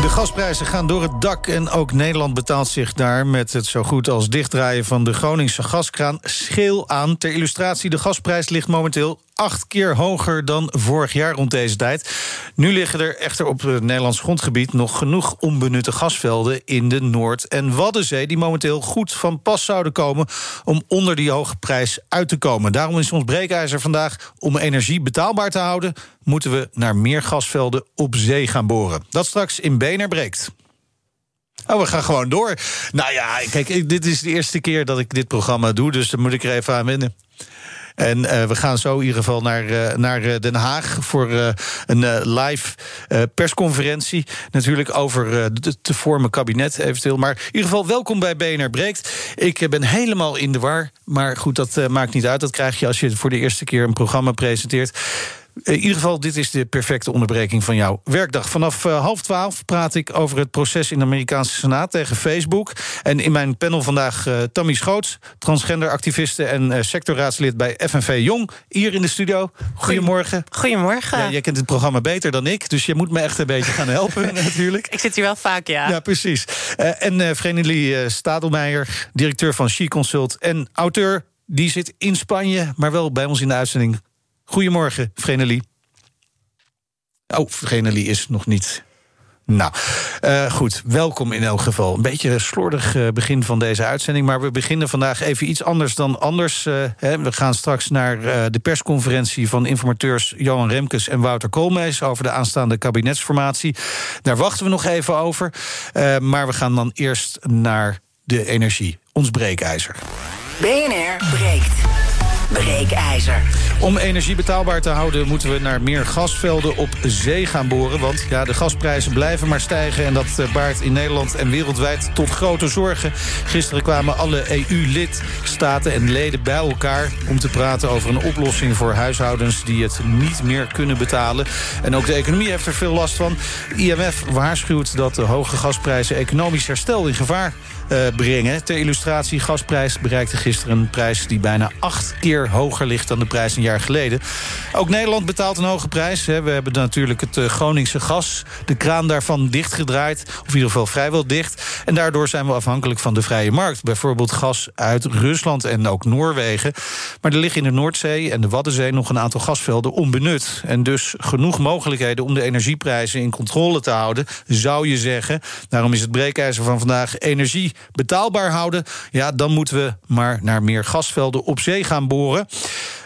De gasprijzen gaan door het dak en ook Nederland betaalt zich daar met het zo goed als dichtdraaien van de Groningse gaskraan scheel aan. Ter illustratie, de gasprijs ligt momenteel acht keer hoger dan vorig jaar rond deze tijd. Nu liggen er echter op het Nederlands grondgebied nog genoeg onbenutte gasvelden in de Noord- en Waddenzee die momenteel goed van pas zouden komen om onder die hoge prijs uit te komen. Daarom is ons breekijzer vandaag om energie betaalbaar te houden, moeten we naar meer gasvelden op zee gaan boren. Dat straks in Bener breekt. Oh, we gaan gewoon door. Nou ja, kijk, dit is de eerste keer dat ik dit programma doe, dus dan moet ik er even aan wennen. En uh, we gaan zo in ieder geval naar, uh, naar Den Haag voor een live persconferentie. Natuurlijk over het te vormen kabinet eventueel. Maar in ieder geval welkom bij BNR Breekt. Ik ben helemaal in de war. Maar goed, dat maakt niet uit. Dat krijg je als je voor de eerste keer een programma presenteert. In ieder geval, dit is de perfecte onderbreking van jouw werkdag. Vanaf uh, half twaalf praat ik over het proces in de Amerikaanse Senaat tegen Facebook. En in mijn panel vandaag uh, Tammy Schoots, transgenderactiviste en uh, sectorraadslid bij FNV Jong, hier in de studio. Goedemorgen. Goedemorgen. Ja, jij kent het programma beter dan ik, dus je moet me echt een beetje gaan helpen natuurlijk. Ik zit hier wel vaak, ja. Ja, precies. en uh, Vrenelie Stadelmeijer, directeur van She Consult en auteur. Die zit in Spanje, maar wel bij ons in de uitzending. Goedemorgen, Vrenelie. Oh, Vrenelie is nog niet. Nou, uh, goed, welkom in elk geval. Een beetje slordig uh, begin van deze uitzending... maar we beginnen vandaag even iets anders dan anders. Uh, hè. We gaan straks naar de persconferentie van informateurs... Johan Remkes en Wouter Koolmees... over de aanstaande kabinetsformatie. Daar wachten we nog even over. maar we gaan dan eerst naar de energie, ons breekijzer. BNR breekt. Breekijzer. Om energie betaalbaar te houden moeten we naar meer gasvelden op zee gaan boren. Want ja, de gasprijzen blijven maar stijgen... en dat baart in Nederland en wereldwijd tot grote zorgen. Gisteren kwamen alle EU-lidstaten en leden bij elkaar... om te praten over een oplossing voor huishoudens... die het niet meer kunnen betalen. En ook de economie heeft er veel last van. IMF waarschuwt dat de hoge gasprijzen economisch herstel in gevaar uh, brengen. Ter illustratie, gasprijs bereikte gisteren een prijs... die bijna acht keer hoger ligt dan de prijs een jaar geleden. Ook Nederland betaalt een hoge prijs. Hè. We hebben natuurlijk het uh, Groningse gas. De kraan daarvan dichtgedraaid. Of in ieder geval vrijwel dicht. En daardoor zijn we afhankelijk van de vrije markt. Bijvoorbeeld gas uit Rusland en ook Noorwegen. Maar er liggen in de Noordzee en de Waddenzee... nog een aantal gasvelden onbenut. En dus genoeg mogelijkheden om de energieprijzen in controle te houden... zou je zeggen. Daarom is het breekijzer van vandaag energie betaalbaar houden... ja, dan moeten we maar naar meer gasvelden op zee gaan boren.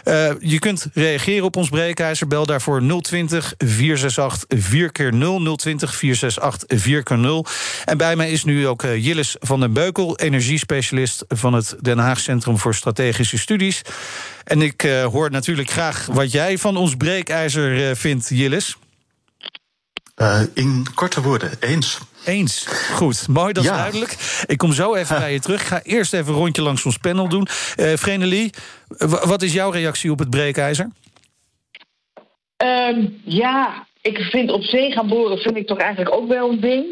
Uh, je kunt reageren op ons breekijzer. Bel daarvoor 020 468 4 keer 0 020 468 4 keer 0 En bij mij is nu ook uh, Jillis van den Beukel... energiespecialist van het Den Haag Centrum voor Strategische Studies. En ik uh, hoor natuurlijk graag wat jij van ons breekijzer vindt, Jillis. in korte woorden, eens. Eens. Goed, mooi, dat is ja. duidelijk. Ik kom zo even bij je terug. Ik ga eerst even een rondje langs ons panel doen. Uh, Vrenelie, wat is jouw reactie op het breekijzer? Um, ja, ik vind op zee gaan boren vind ik toch eigenlijk ook wel een ding.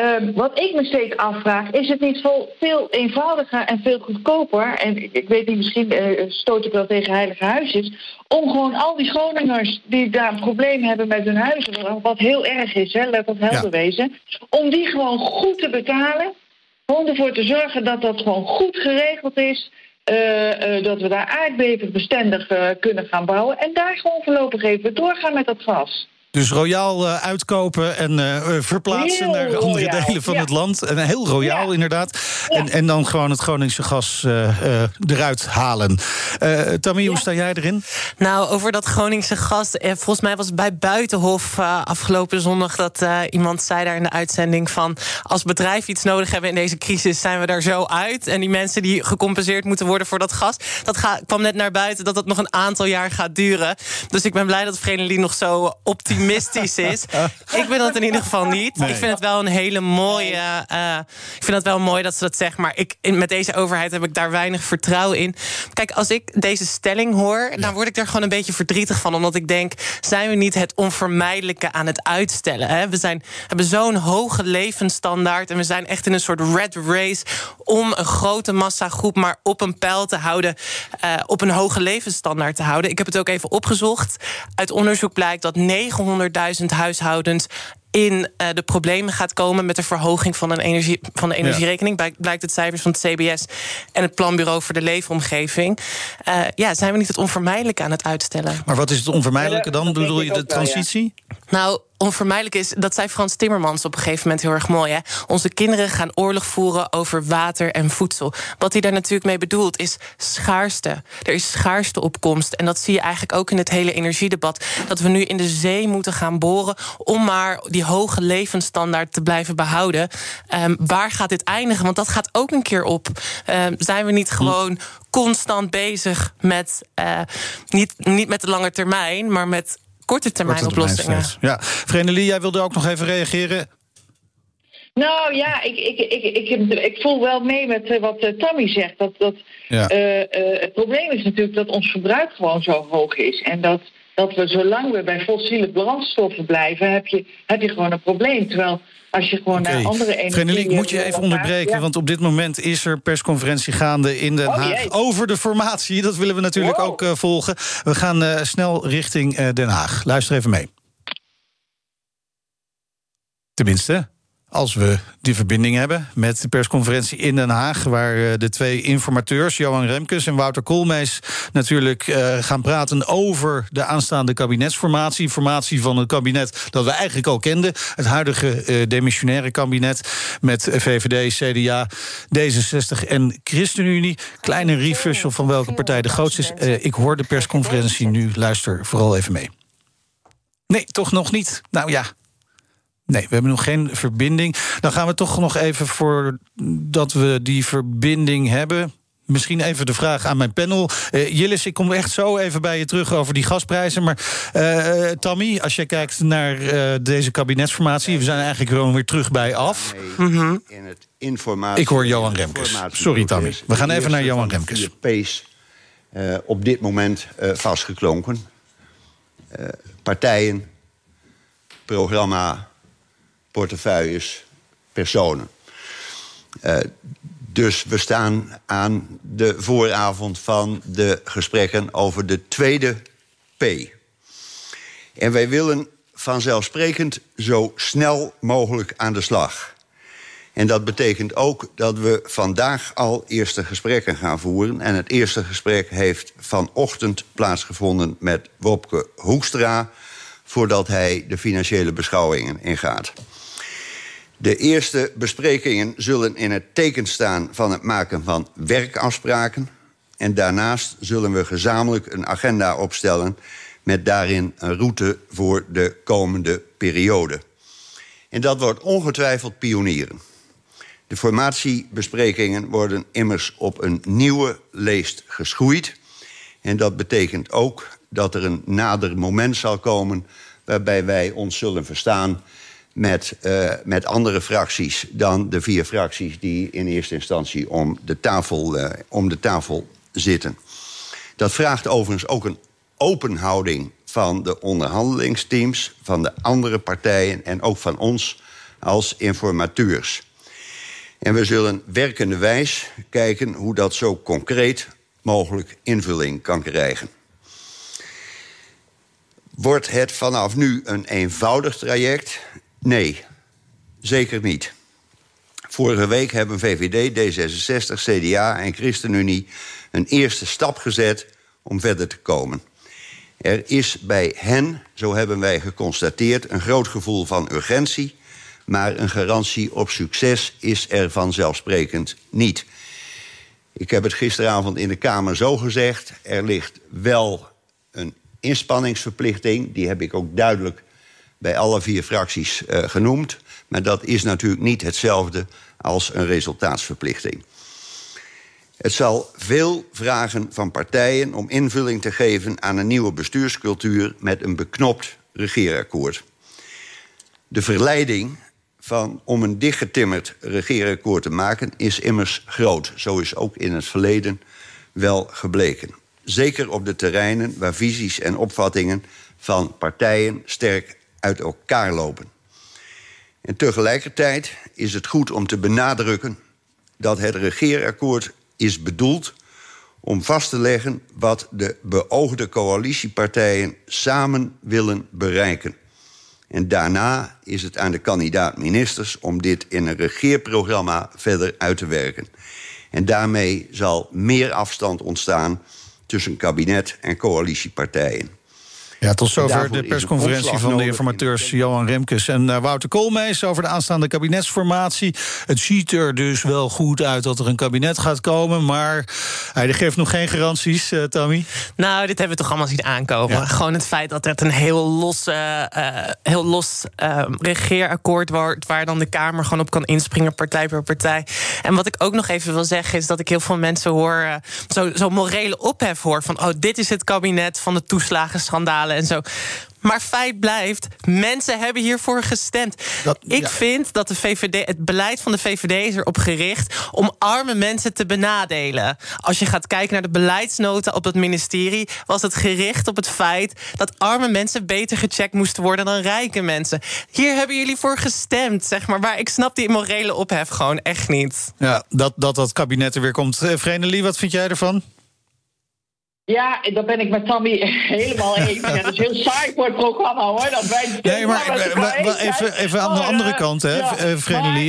Um, wat ik me steeds afvraag, is het niet veel, eenvoudiger en veel goedkoper... en ik, ik weet niet, misschien uh, stoot ik wel tegen heilige huisjes... om gewoon al die Groningers die daar een probleem hebben met hun huizen... wat heel erg is, hè, let dat helder ja. wezen... om die gewoon goed te betalen... gewoon ervoor te zorgen dat dat gewoon goed geregeld is... Uh, uh, dat we daar aardbevenbestendig kunnen gaan bouwen... en daar gewoon voorlopig even doorgaan met dat gas. Dus royaal uh, uitkopen en uh, verplaatsen heel naar andere royaal. delen van ja. het land. En heel royaal, ja. inderdaad. Ja. En, en dan gewoon het Groningse gas uh, eruit halen. Tammy, hoe sta jij erin? Nou, over dat Groningse gas. volgens mij was het bij Buitenhof afgelopen zondag dat iemand zei daar in de uitzending van. Als bedrijf iets nodig hebben in deze crisis, zijn we daar zo uit. En die mensen die gecompenseerd moeten worden voor dat gas. Dat ga, kwam net naar buiten dat dat nog een aantal jaar gaat duren. Dus ik ben blij dat Vrenelie nog zo optimistisch optimistisch is. Ik ben dat in ieder geval niet. Ik vind het wel een hele mooie. Uh, ik vind het wel mooi dat ze dat zeggen. Maar ik, met deze overheid heb ik daar weinig vertrouwen in. Kijk, als ik deze stelling hoor, dan word ik er gewoon een beetje verdrietig van. Omdat ik denk, zijn we niet het onvermijdelijke aan het uitstellen? Hè? We zijn, hebben zo'n hoge levensstandaard. En we zijn echt in een soort red race om een grote massa groep maar op een pijl te houden. Uh, op een hoge levensstandaard te houden. Ik heb het ook even opgezocht. Uit onderzoek blijkt dat 900.000 huishoudens in uh, de problemen gaat komen met de verhoging van, een energie, van de energierekening. Ja. Blijkt het cijfers van het CBS en het Planbureau voor de Leefomgeving. Uh, ja, zijn we niet het onvermijdelijke aan het uitstellen? Maar wat is het onvermijdelijke dan? Bedoel je de transitie? Nou, onvermijdelijk is, dat zei Frans Timmermans op een gegeven moment heel erg mooi. Hè? Onze kinderen gaan oorlog voeren over water en voedsel. Wat hij daar natuurlijk mee bedoelt is schaarste. Er is schaarste opkomst. En dat zie je eigenlijk ook in het hele energiedebat. Dat we nu in de zee moeten gaan boren om maar die hoge levensstandaard te blijven behouden. Um, waar gaat dit eindigen? Want dat gaat ook een keer op. Um, zijn we niet gewoon constant bezig met, uh, niet, niet met de lange termijn, maar met korte termijn oplossingen. Ja, Vrenelie, jij wilde ook nog even reageren. Nou ja, ik, ik, ik, ik, ik voel wel mee met uh, wat uh, Tammy zegt. Dat, dat, ja. uh, het probleem is natuurlijk dat ons verbruik gewoon zo hoog is. En dat, dat we zolang we bij fossiele brandstoffen blijven, heb je, heb je gewoon een probleem. Terwijl als je gewoon naar andere energie... ik moet je even onderbreken, want op dit moment is er persconferentie gaande in Den oh, Haag... over de formatie, dat willen we natuurlijk ook uh, volgen. We gaan uh, snel richting uh, Den Haag. Luister even mee. Tenminste, als we die verbinding hebben met de persconferentie in Den Haag... waar eh, de twee informateurs, Johan Remkes en Wouter Koolmees... natuurlijk uh, gaan praten over de aanstaande kabinetsformatie. Formatie van het kabinet dat we eigenlijk al kenden. Het huidige uh, demissionaire kabinet met VVD, CDA, D66 en ChristenUnie. Kleine refusal van welke partij de grootste is. Ik hoor de persconferentie nu. Luister vooral even mee. Nee, toch nog niet. Nou ja, Nee, we hebben nog geen verbinding. Dan gaan we toch nog even voor dat we die verbinding hebben. Misschien even de vraag aan mijn panel. Uh, Jillis, ik kom echt zo even bij je terug over die gasprijzen. Maar uh, Tammy, als je kijkt naar uh, deze kabinetsformatie... we zijn eigenlijk gewoon weer terug bij af. Mm in het informatie, ik hoor Johan Remkes. Sorry, Tammy. We gaan even naar Johan Remkes. Pace op dit moment vastgeklonken. partijen, programma portefeuilles, personen. Uh, dus we staan aan de vooravond van de gesprekken over de tweede P. En wij willen vanzelfsprekend zo snel mogelijk aan de slag. En dat betekent ook dat we vandaag al eerste gesprekken gaan voeren. En het eerste gesprek heeft vanochtend plaatsgevonden met Wopke Hoekstra... voordat hij de financiële beschouwingen ingaat. De eerste besprekingen zullen in het teken staan van het maken van werkafspraken. En daarnaast zullen we gezamenlijk een agenda opstellen met daarin een route voor de komende periode. En dat wordt ongetwijfeld pionieren. De formatiebesprekingen worden immers op een nieuwe leest geschoeid. En dat betekent ook dat er een nader moment zal komen waarbij wij ons zullen verstaan met, uh, met andere fracties dan de vier fracties die in eerste instantie om de tafel, uh, om de tafel zitten. Dat vraagt overigens ook een open houding van de onderhandelingsteams, van de andere partijen en ook van ons als informateurs. En we zullen werkende wijs kijken hoe dat zo concreet mogelijk invulling kan krijgen. Wordt het vanaf nu een eenvoudig traject? Nee, zeker niet. Vorige week hebben VVD, D66, CDA en ChristenUnie een eerste stap gezet om verder te komen. Er is bij hen, zo hebben wij geconstateerd, een groot gevoel van urgentie, maar een garantie op succes is er vanzelfsprekend niet. Ik heb het gisteravond in de Kamer zo gezegd: er ligt wel een inspanningsverplichting, die heb ik ook duidelijk bij alle vier fracties uh, genoemd. Maar dat is natuurlijk niet hetzelfde als een resultaatsverplichting. Het zal veel vragen van partijen om invulling te geven aan een nieuwe bestuurscultuur met een beknopt regeerakkoord. De verleiding van, om een dichtgetimmerd regeerakkoord te maken is immers groot. Zo is ook in het verleden wel gebleken. Zeker op de terreinen waar visies en opvattingen van partijen sterk uit elkaar lopen. En tegelijkertijd is het goed om te benadrukken dat het regeerakkoord is bedoeld om vast te leggen wat de beoogde coalitiepartijen samen willen bereiken. En daarna is het aan de kandidaat-ministers om dit in een regeerprogramma verder uit te werken. En daarmee zal meer afstand ontstaan tussen kabinet en coalitiepartijen. Ja, tot zover de persconferentie van de informateurs Johan Remkes en uh, Wouter Koolmees over de aanstaande kabinetsformatie. Het ziet er dus wel goed uit dat er een kabinet gaat komen, maar hij geeft nog geen garanties, uh, Tammy. Nou, dit hebben we toch allemaal zien aankomen. Ja. Gewoon het feit dat het een heel los, uh, heel los regeerakkoord wordt, waar dan de Kamer gewoon op kan inspringen, partij per partij. En wat ik ook nog even wil zeggen is dat ik heel veel mensen hoor, zo, zo morele ophef hoor van, oh, dit is het kabinet van de toeslagenschandalen en zo. Maar feit blijft, mensen hebben hiervoor gestemd. Dat, ik ja. vind dat de VVD, het beleid van de VVD is erop gericht om arme mensen te benadelen. Als je gaat kijken naar de beleidsnota op het ministerie, was het gericht op het feit dat arme mensen beter gecheckt moesten worden dan rijke mensen. Hier hebben jullie voor gestemd, zeg maar. Maar ik snap die morele ophef gewoon echt niet. Ja, dat dat, dat kabinet er weer komt. Vrenelie, wat vind jij ervan? Ja, dat ben ik met Tammy helemaal eens. Ja, dat is heel saai voor het programma hoor. Dat wij nee, maar, maar, maar even, even aan de andere kant, hè, ja,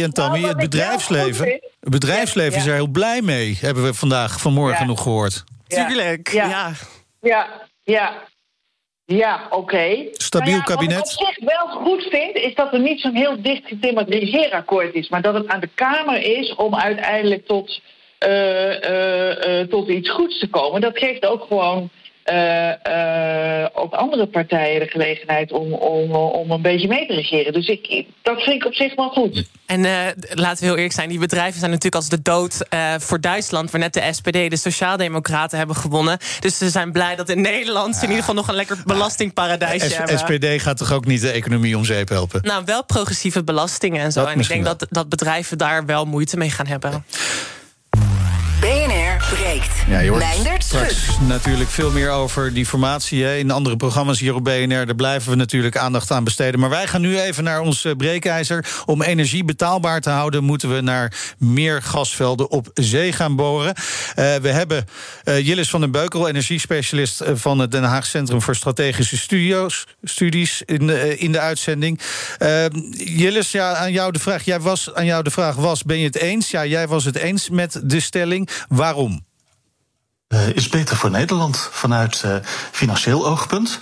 en Tammy. Het bedrijfsleven, het bedrijfsleven is er heel blij mee, hebben we vandaag vanmorgen nog gehoord. Tuurlijk, ja. Ja, ja. Ja, oké. Okay. Stabiel kabinet. Wat ik op zich wel goed vind, is dat er niet zo'n heel dichtgetimmerd regeerakkoord is. Maar dat het aan de Kamer is om uiteindelijk tot tot iets goeds te komen. Dat geeft ook gewoon ook andere partijen de gelegenheid om, om, om een beetje mee te regeren. Dus ik, dat vind ik op zich wel goed. En laten we heel eerlijk zijn, die bedrijven zijn natuurlijk als de dood voor Duitsland, waar net de SPD, de Sociaaldemocraten hebben gewonnen. Dus ze zijn blij dat in Nederland ze in ieder geval nog een lekker belastingparadijsje hebben. SPD gaat toch ook niet de economie om zeep helpen? Nou, wel progressieve belastingen en zo. en ik denk dat, dat bedrijven daar wel moeite mee gaan hebben. Breekt. Ja, je hoort straks natuurlijk veel meer over die formatie. Hè. In andere programma's hier op BNR, daar blijven we natuurlijk aandacht aan besteden. Maar wij gaan nu even naar ons eh, breekijzer. Om energie betaalbaar te houden, moeten we naar meer gasvelden op zee gaan boren. Uh, we hebben uh, Jillis van den Beukel, energiespecialist van het Den Haag Centrum voor Strategische Studio's, Studies, in de, in de uitzending. Jillis, ja, aan jou de vraag. Jij was, aan jou de vraag was: ben je het eens? Ja, jij was het eens met de stelling. Waarom? Uh, is beter voor Nederland vanuit uh, financieel oogpunt.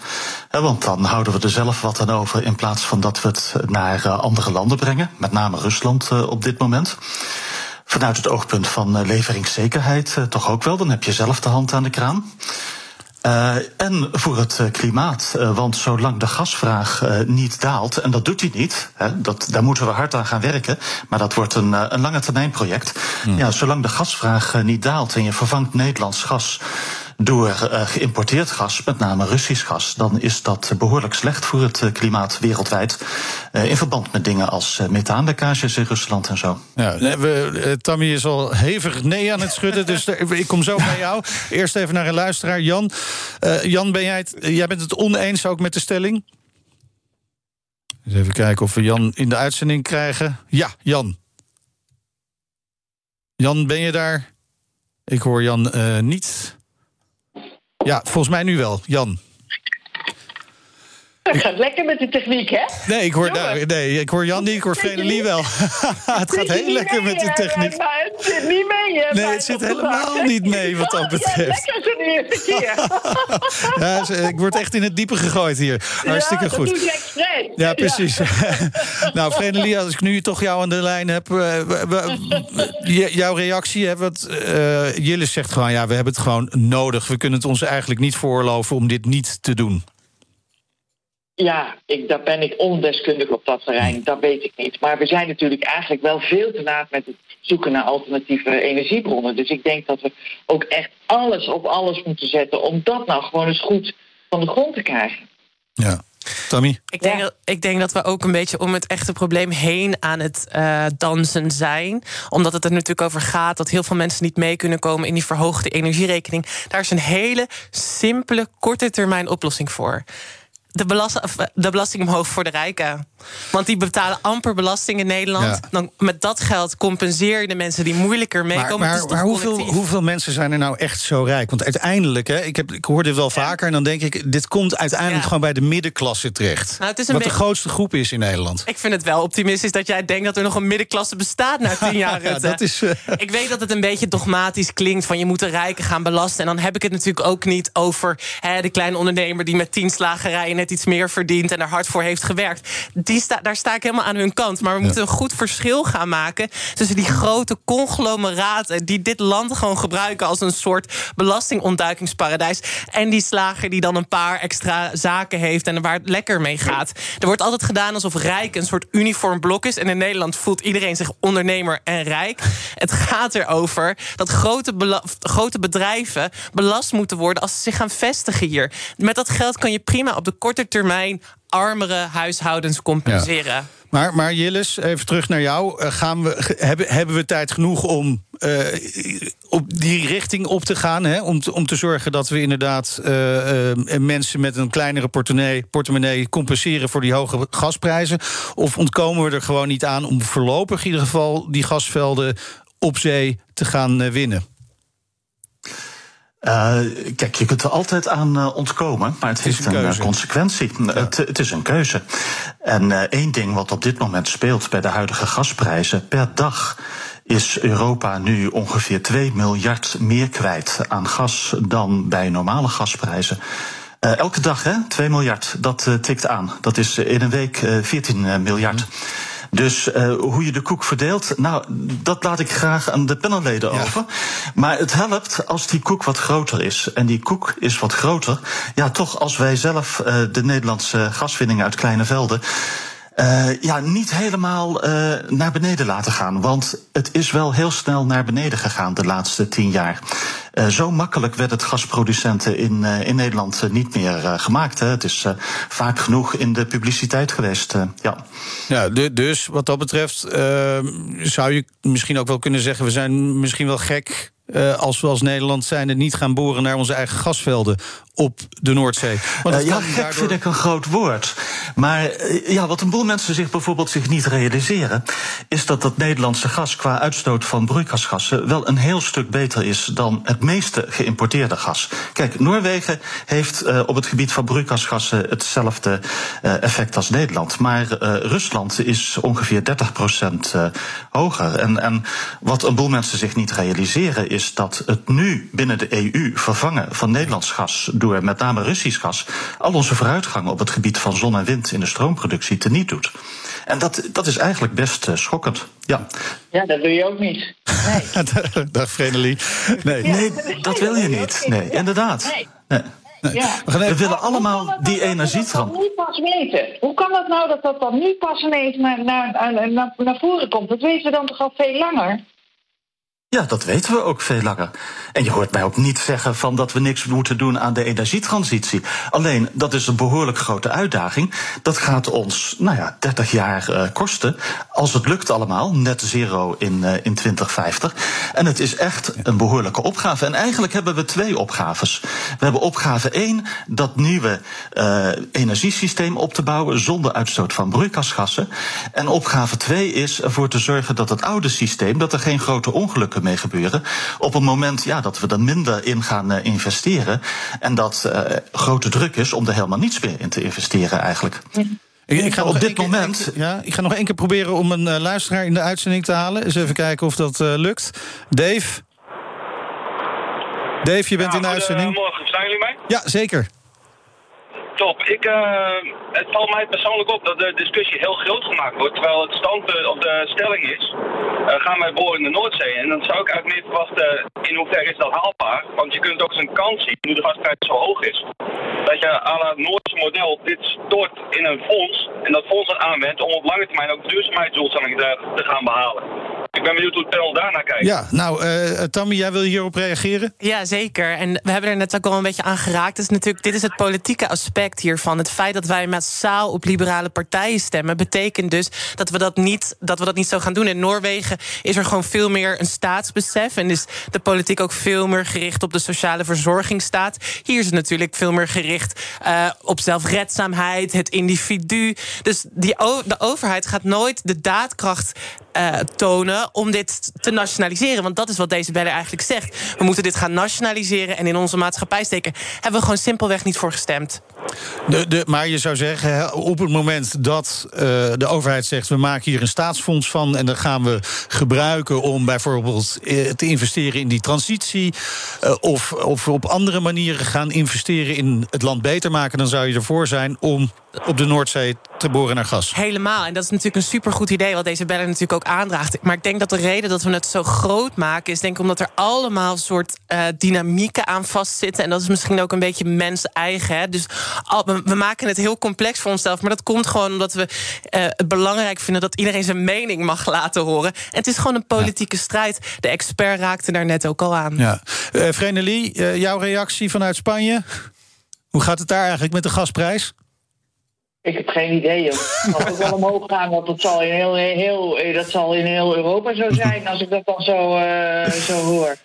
Uh, want dan houden we er zelf wat aan over in plaats van dat we het naar andere landen brengen, met name Rusland op dit moment. Vanuit het oogpunt van leveringszekerheid toch ook wel, dan heb je zelf de hand aan de kraan. Uh, en voor het uh, klimaat. Uh, want zolang de gasvraag niet daalt, en dat doet hij niet, hè, dat, daar moeten we hard aan gaan werken, maar dat wordt een, een lange termijn project. Hmm. Ja, zolang de gasvraag niet daalt en je vervangt Nederlands gas door uh, geïmporteerd gas, met name Russisch gas, dan is dat behoorlijk slecht voor het klimaat wereldwijd. Uh, in verband met dingen als methaanlekkages in Rusland en zo. Ja, we, Tammy is al hevig nee aan het schudden, dus ik kom zo bij jou. Eerst even naar een luisteraar, Jan. Jan, ben jij, het, jij bent het oneens ook met de stelling? even kijken of we Jan in de uitzending krijgen. Ja, Jan. Jan, ben je daar? Ik hoor Jan niet. Ja, volgens mij nu wel. Jan. Het gaat lekker met de techniek, hè? Nee, ik hoor, nou, nee, ik hoor Jan niet, ik hoor Vrenelie wel. het gaat heel lekker met de techniek. Maar het zit niet mee, hè? Nee, het zit helemaal niet mee wat dat betreft. Ja, lekker de eerste keer. ja, ik word echt in het diepe gegooid hier. Hartstikke ja, goed. Ja, precies. nou, Vrenelie, als ik nu toch jou aan de lijn heb... Uh, jouw reactie, hè, wat, uh, Jillis zegt gewoon... ja, we hebben het gewoon nodig. We kunnen het ons eigenlijk niet veroorloven om dit niet te doen. Ja, ik, daar ben ik ondeskundig op dat terrein. Dat weet ik niet. Maar we zijn natuurlijk eigenlijk wel veel te laat met het zoeken naar alternatieve energiebronnen. Dus ik denk dat we ook echt alles op alles moeten zetten om dat nou gewoon eens goed van de grond te krijgen. Ja. Tommy? Ik denk, dat, ik denk dat we ook een beetje om het echte probleem heen aan het uh, dansen zijn. Omdat het er natuurlijk over gaat dat heel veel mensen niet mee kunnen komen in die verhoogde energierekening. Daar is een hele simpele, korte termijn oplossing voor de, belast, de belasting omhoog voor de rijken. Want die betalen amper belasting in Nederland. Dan met dat geld compenseer je de mensen die moeilijker meekomen. Maar, maar, maar hoeveel, hoeveel, mensen zijn er nou echt zo rijk? Want uiteindelijk, hè, ik, heb, ik hoor dit wel vaker... en dan denk ik, dit komt uiteindelijk gewoon bij de middenklasse terecht. Nou, wat de grootste groep is in Nederland. Ik vind het wel optimistisch dat jij denkt dat er nog een middenklasse bestaat... na tien jaar. ja, dat is, uh... Ik weet dat het een beetje dogmatisch klinkt... van je moet de rijken gaan belasten. En dan heb ik het natuurlijk ook niet over hè, de kleine ondernemer... die met tien slagerijen iets meer verdient en er hard voor heeft gewerkt. Die sta, daar sta ik helemaal aan hun kant. Maar we moeten een goed verschil gaan maken tussen die grote conglomeraten die dit land gewoon gebruiken als een soort belastingontduikingsparadijs. En die slager die dan een paar extra zaken heeft en waar het lekker mee gaat. Er wordt altijd gedaan alsof rijk een soort uniform blok is. En in Nederland voelt iedereen zich ondernemer en rijk. Het gaat erover dat grote, grote bedrijven belast moeten worden als ze zich gaan vestigen hier. Met dat geld kan je prima op de korte termijn armere huishoudens compenseren. Maar, maar Jillis, even terug naar jou. Uh, gaan we, hebben, hebben we tijd genoeg om uh, op die richting op te gaan? Hè? Om, te, om te zorgen dat we inderdaad uh, mensen met een kleinere portemonnee, portemonnee compenseren voor die hoge gasprijzen? Of ontkomen we er gewoon niet aan om voorlopig in ieder geval die gasvelden op zee te gaan winnen? Uh, kijk, je kunt er altijd aan uh, ontkomen, maar het, het heeft een, een consequentie. Ja. Het, het, is een keuze. En uh, één ding wat op dit moment speelt bij de huidige gasprijzen, per dag is Europa nu ongeveer 2 miljard meer kwijt aan gas dan bij normale gasprijzen. elke dag, hè, 2 miljard, dat tikt aan. Dat is in een week 14 miljard. Mm. Dus uh, hoe je de koek verdeelt, nou, dat laat ik graag aan de panelleden ja. over. Maar het helpt als die koek wat groter is. En die koek is wat groter. Ja, toch als wij zelf uh, de Nederlandse gaswinning uit kleine velden. Uh, ja, niet helemaal uh, naar beneden laten gaan. Want het is wel heel snel naar beneden gegaan de laatste tien jaar. Uh, zo makkelijk werd het gasproducenten in, in Nederland niet meer gemaakt. Hè. Het is vaak genoeg in de publiciteit geweest. ja. ja, dus wat dat betreft zou je misschien ook wel kunnen zeggen... we zijn misschien wel gek uh, als we als Nederland zijn het niet gaan boren naar onze eigen gasvelden op de Noordzee. Want uh, ja, gek daardoor... vind ik een groot woord. Maar uh, ja, wat een boel mensen zich bijvoorbeeld zich niet realiseren... is dat dat Nederlandse gas qua uitstoot van broeikasgassen... wel een heel stuk beter is dan het meeste geïmporteerde gas. Kijk, Noorwegen heeft op het gebied van broeikasgassen... hetzelfde effect als Nederland. Maar Rusland is ongeveer 30% hoger. En, en wat een boel mensen zich niet realiseren is dat het nu binnen de EU vervangen van Nederlands gas door met name Russisch gas al onze vooruitgang op het gebied van zon en wind in de stroomproductie teniet doet. En dat, dat is eigenlijk best uh, schokkend. Ja. ja, dat wil je ook niet. Nee. Dag Vrenelie. Nee. nee, dat wil je niet. Nee, inderdaad. Nee. nee. Ja. We, we willen allemaal nou die energietrans. Nu pas weten. Hoe kan dat nou dat dat dan nu pas ineens naar, naar, naar, naar voren komt? Dat weten we dan toch al veel langer? Ja, dat weten we ook veel langer. En je hoort mij ook niet zeggen van dat we niks moeten doen aan de energietransitie. Alleen, dat is een behoorlijk grote uitdaging. Dat gaat ons, nou ja, 30 jaar uh, kosten. Als het lukt allemaal, net zero in, uh, in 2050. En het is echt een behoorlijke opgave. En eigenlijk hebben we twee opgaves. We hebben opgave 1, dat nieuwe uh, energiesysteem op te bouwen zonder uitstoot van broeikasgassen. En opgave 2 is ervoor te zorgen dat het oude systeem, dat er geen grote ongelukken mee gebeuren. Op het moment ja, dat we er minder in gaan uh, investeren. En dat uh, grote druk is om er helemaal niets meer in te investeren eigenlijk. Ik, ik, ga op dit moment. ja, ik ga nog één keer proberen om een uh, luisteraar in de uitzending te halen. Eens even kijken of dat lukt. Dave. Dave, je bent ja, in de uitzending. Morgen, zijn jullie mij? Ja, zeker. Top. Ik, uh, het valt mij persoonlijk op dat de discussie heel groot gemaakt wordt, terwijl het standpunt op de stelling is, uh, gaan wij boren in de Noordzee. En dan zou ik eigenlijk meer verwachten, in hoeverre is dat haalbaar? Want je kunt ook eens een kans zien, nu de gasprijs zo hoog is, dat je aan het Noordse model dit stort in een fonds, en dat fonds dan aanwendt om op lange termijn ook duurzaamheidsdoelstellingen te, te gaan behalen. Ik ben benieuwd hoe het panel daarnaar kijkt. Ja, nou, uh, Tammy, jij wil hierop reageren? Ja, zeker. En we hebben er net ook al een beetje aan geraakt. Dus natuurlijk, dit is het politieke aspect hiervan. Het feit dat wij massaal op liberale partijen stemmen, betekent dus dat we dat niet, dat we dat niet zo gaan doen. In Noorwegen is er gewoon veel meer een staatsbesef. En is de politiek ook veel meer gericht op de sociale verzorgingsstaat. Hier is het natuurlijk veel meer gericht uh, op zelfredzaamheid, het individu. Dus die, de overheid gaat nooit de daadkracht uh, tonen om dit te nationaliseren. Want dat is wat deze beller eigenlijk zegt. We moeten dit gaan nationaliseren en in onze maatschappij steken. Hebben we gewoon simpelweg niet voor gestemd. De, de, maar je zou zeggen, op het moment dat uh, de overheid zegt... we maken hier een staatsfonds van en dat gaan we gebruiken... om bijvoorbeeld uh, te investeren in die transitie... Uh, of, of op andere manieren gaan investeren in het land beter maken... dan zou je ervoor zijn om op de Noordzee te boren naar gas. Helemaal. En dat is natuurlijk een supergoed idee... wat deze beller natuurlijk ook aandraagt. Maar ik denk dat de reden dat we het zo groot maken... is denk omdat er allemaal soort dynamieken aan vastzitten. En dat is misschien ook een beetje mens-eigen. Dus we maken het heel complex voor onszelf. Maar dat komt gewoon omdat we uh, het belangrijk vinden... dat iedereen zijn mening mag laten horen. En het is gewoon een politieke ja. strijd. De expert raakte daar net ook al aan. Ja. Uh, Vrenelie, jouw reactie vanuit Spanje? Hoe gaat het daar eigenlijk met de gasprijs? Ik heb geen idee. Het zal ook wel omhoog gaan, want dat zal in heel, heel, dat zal in heel Europa zo zijn als ik dat dan zo, uh, zo hoor.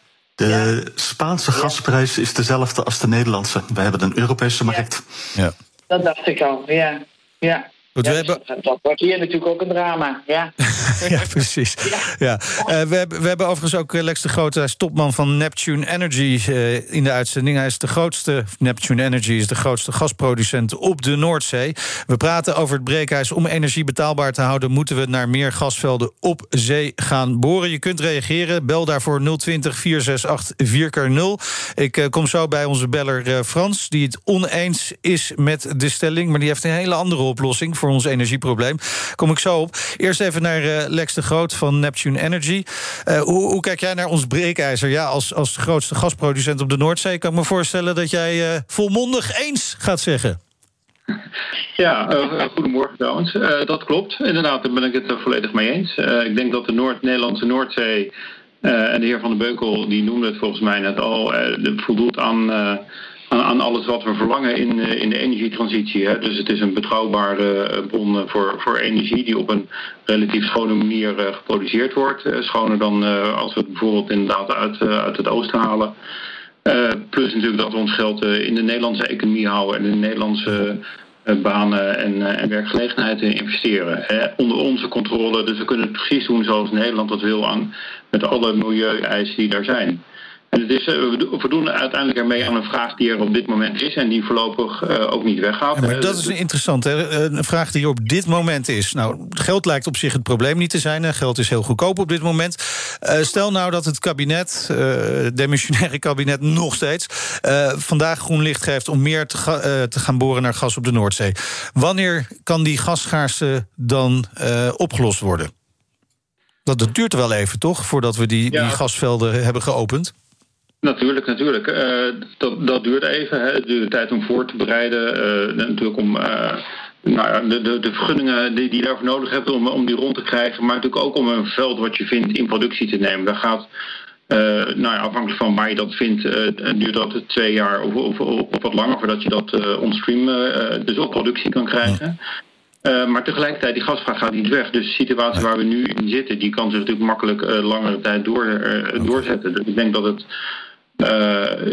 De ja. Spaanse gasprijs is dezelfde als de Nederlandse. We hebben een Europese markt. Ja. Dat dacht ik al, ja. ja. We hebben... dat, wordt hier natuurlijk ook een drama, ja. ja, precies. Ja. ja. Uh, we, hebben, we hebben overigens ook Lex de Groot, hij is topman van Neptune Energy uh, in de uitzending. Hij is de grootste, Neptune Energy is de grootste gasproducent op de Noordzee. We praten over het breekijs. Om energie betaalbaar te houden, moeten we naar meer gasvelden op zee gaan boren. Je kunt reageren. Bel daarvoor 020 468 4x0. Ik uh, kom zo bij onze beller Frans, die het oneens is met de stelling, maar die heeft een hele andere oplossing voor ons energieprobleem. Kom ik zo op. Eerst even naar uh, Lex de Groot van Neptune Energy. Uh, hoe, hoe, kijk jij naar ons breekijzer? Ja, als, als grootste gasproducent op de Noordzee... kan ik me voorstellen dat jij uh, volmondig eens gaat zeggen. Ja, goedemorgen trouwens. Dat klopt. Inderdaad, daar ben ik het volledig mee eens. Ik denk dat de Noord Nederlandse Noordzee... en de heer Van den Beukel die noemde het volgens mij net al... voldoet aan aan, aan, alles wat we verlangen in, uh, in de energietransitie. Hè. Dus het is een betrouwbare uh, bron voor, voor energie die op een relatief schone manier geproduceerd wordt. schoner dan als we het bijvoorbeeld inderdaad uit, uit het oosten halen. plus natuurlijk dat we ons geld in de Nederlandse economie houden en in de Nederlandse banen en, en werkgelegenheid investeren. Onder onze controle, dus we kunnen het precies doen zoals Nederland dat wil aan met alle milieueisen die daar zijn. En het is, we doen uiteindelijk ermee aan een vraag die er op dit moment is... en die voorlopig uh, ook niet weggaat. Ja, maar dat is interessant, hè? een vraag die er op dit moment is. Nou, geld lijkt op zich het probleem niet te zijn. Geld is heel goedkoop op dit moment. Stel nou dat het kabinet, het demissionaire kabinet nog steeds... vandaag groen licht geeft om meer te, ga, te, gaan boren naar gas op de Noordzee. Wanneer kan die gasschaarste dan opgelost worden? Dat, dat duurt wel even, toch? Voordat we die, ja. die gasvelden hebben geopend. Natuurlijk, natuurlijk. Uh, dat, dat duurt even. Hè. Het duurt tijd om voor te bereiden. Uh, natuurlijk om uh, nou de, de, de vergunningen die, die je daarvoor nodig hebt om, om die rond te krijgen. Maar natuurlijk ook om een veld wat je vindt in productie te nemen. Daar gaat, nou ja, afhankelijk van waar je dat vindt, duurt dat twee jaar of, of, of, wat langer voordat je dat onstream dus op productie kan krijgen. Uh, maar tegelijkertijd, die gasvraag gaat niet weg. Dus de situatie waar we nu in zitten, die kan zich natuurlijk makkelijk uh, langere tijd door, uh, doorzetten. Dus ik denk dat het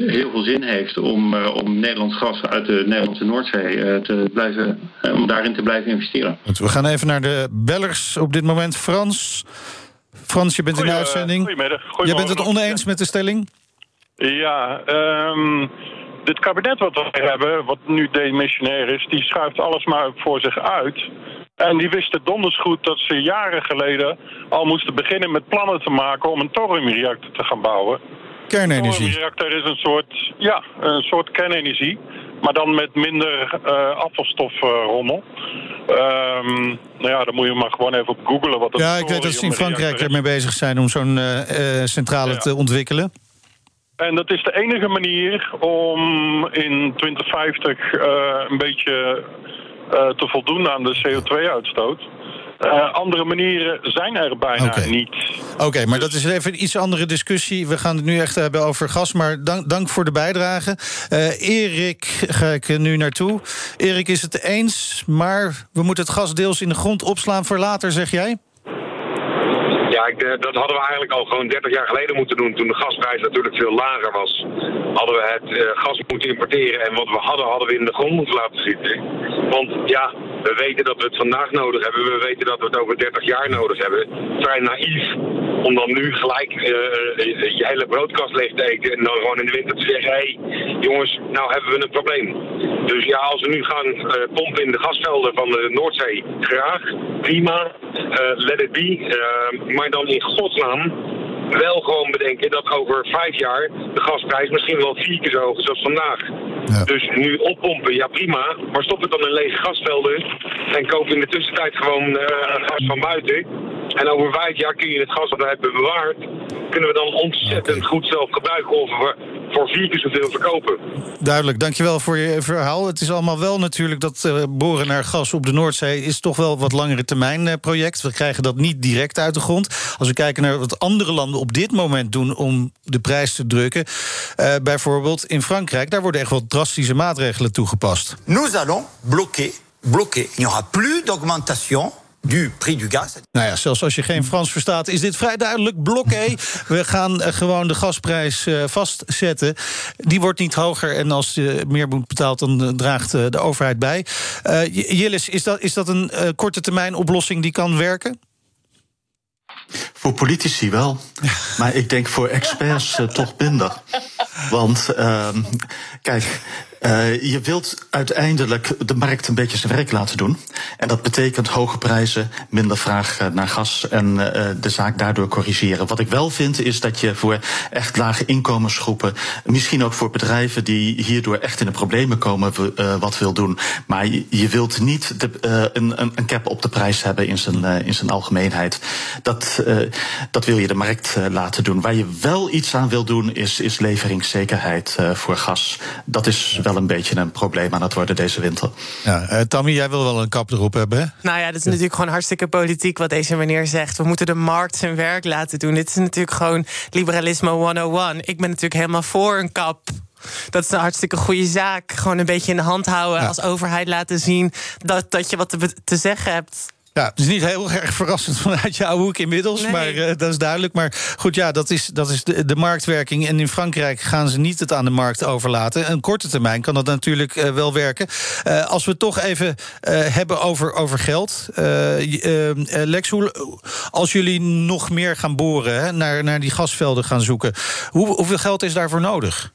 heel veel zin heeft om, uh, om Nederlands gas uit de Nederlandse Noordzee uh, te blijven, om daarin te blijven investeren. We gaan even naar de bellers op dit moment. Frans, Frans je bent Goeie, in de uitzending. Goedemiddag. Je bent het oneens met de stelling? Ja, um, dit kabinet wat we hebben, wat nu demissionair is, die schuift alles maar voor zich uit. En die wisten donders goed dat ze jaren geleden al moesten beginnen met plannen te maken om een thoriumreactor te gaan bouwen. Kernenergie. Een reactor is een soort, ja, een soort kernenergie. Maar dan met minder uh, afvalstofrommel. Um, nou ja, dan moet je maar gewoon even op googlen wat Ja, ik weet dat ze in Frankrijk ermee bezig zijn om zo'n uh, uh, centrale ja. te ontwikkelen. En dat is de enige manier om in 2050 een beetje te voldoen aan de CO2-uitstoot. Uh, andere manieren zijn er bijna niet. Oké, maar dat is even een iets andere discussie. We gaan het nu echt hebben over gas, maar dank, dank voor de bijdrage. Eh, Erik ga ik er nu naartoe. Erik is het eens, maar we moeten het gas deels in de grond opslaan voor later, zeg jij? Ik, eh, dat hadden we eigenlijk al gewoon 30 jaar geleden moeten doen. Toen de gasprijs natuurlijk veel lager was. Hadden we het eh, gas moeten importeren. En wat we hadden, hadden we in de grond moeten laten zitten. Want ja, we weten dat we het vandaag nodig hebben. We weten dat we het over 30 jaar nodig hebben. Vrij naïef om dan nu gelijk eh, je hele broodkast leeg te. En dan gewoon in de winter te zeggen: hé, hey, jongens, nou hebben we een probleem. Dus ja, als we nu gaan pompen in de gasvelden van de Noordzee, graag, prima, let it be. Maar dan in godsnaam wel gewoon bedenken dat over vijf jaar de gasprijs misschien wel vier keer zo hoog is als vandaag. Dus nu oppompen, ja prima, maar stop het dan in lege gasvelden en koop in de tussentijd gewoon eh, gas van buiten. En over vijf jaar kun je het gas dat we hebben bewaard, kunnen we dan ontzettend goed zelf gebruiken of we voor vier keer zoveel verkopen. Duidelijk, dankjewel voor je verhaal. Het is allemaal wel natuurlijk dat eh, boren naar gas op de Noordzee... is toch wel wat langere termijn eh, project. We krijgen dat niet direct uit de grond. Als we kijken naar wat andere landen op dit moment doen... om de prijs te drukken, eh, bijvoorbeeld in Frankrijk... daar worden echt wel drastische maatregelen toegepast. Nous allons bloquer, bloquer. Il n'y aura plus d'augmentation du prix du gaz. Nou ja, zelfs als je geen Frans verstaat, is dit vrij duidelijk. Blokkee. We gaan eh, gewoon de gasprijs eh, vastzetten. Die wordt niet hoger. En als je meer moet betaalt, dan eh, draagt eh, de overheid bij. Eh, J- Jillis, is dat, is dat een eh, korte termijn oplossing die kan werken? Voor politici wel. Maar ik denk voor experts toch minder. Want ehm, kijk, eh, je wilt uiteindelijk de markt een beetje zijn werk laten doen. En dat betekent hoge prijzen, minder vraag eh, naar gas en eh, de zaak daardoor corrigeren. Wat ik wel vind is dat je voor echt lage inkomensgroepen, misschien ook voor bedrijven die hierdoor echt in de problemen komen, wat wil doen. Maar je, wilt niet de, een, een, cap op de prijs hebben in zijn, in zijn algemeenheid. Dat, dat wil je de markt laten doen. Waar je wel iets aan wil doen, is, is leveringszekerheid voor gas. Dat is wel een beetje een probleem aan het worden deze winter. Ja, eh, Tammy, jij wil wel een kap erop hebben, hè? Nou ja, dat is natuurlijk gewoon hartstikke politiek wat deze meneer zegt. We moeten de markt zijn werk laten doen. Dit is natuurlijk gewoon liberalisme 101. Ik ben natuurlijk helemaal voor een kap. Dat is een hartstikke goede zaak. Gewoon een beetje in de hand houden. Als overheid laten zien dat, dat je wat te, te zeggen hebt. Ja, het is niet heel erg verrassend vanuit jouw hoek inmiddels, Nee. maar eh, dat is duidelijk. Maar goed, ja, dat is, dat is de, de marktwerking. En in Frankrijk gaan ze niet het aan de markt overlaten. Een korte termijn kan dat natuurlijk eh, wel werken. Eh, als we het toch even eh, hebben over, over geld. Lex, hoe, als jullie nog meer gaan boren, hè, naar, naar die gasvelden gaan zoeken... Hoe, hoeveel geld is daarvoor nodig?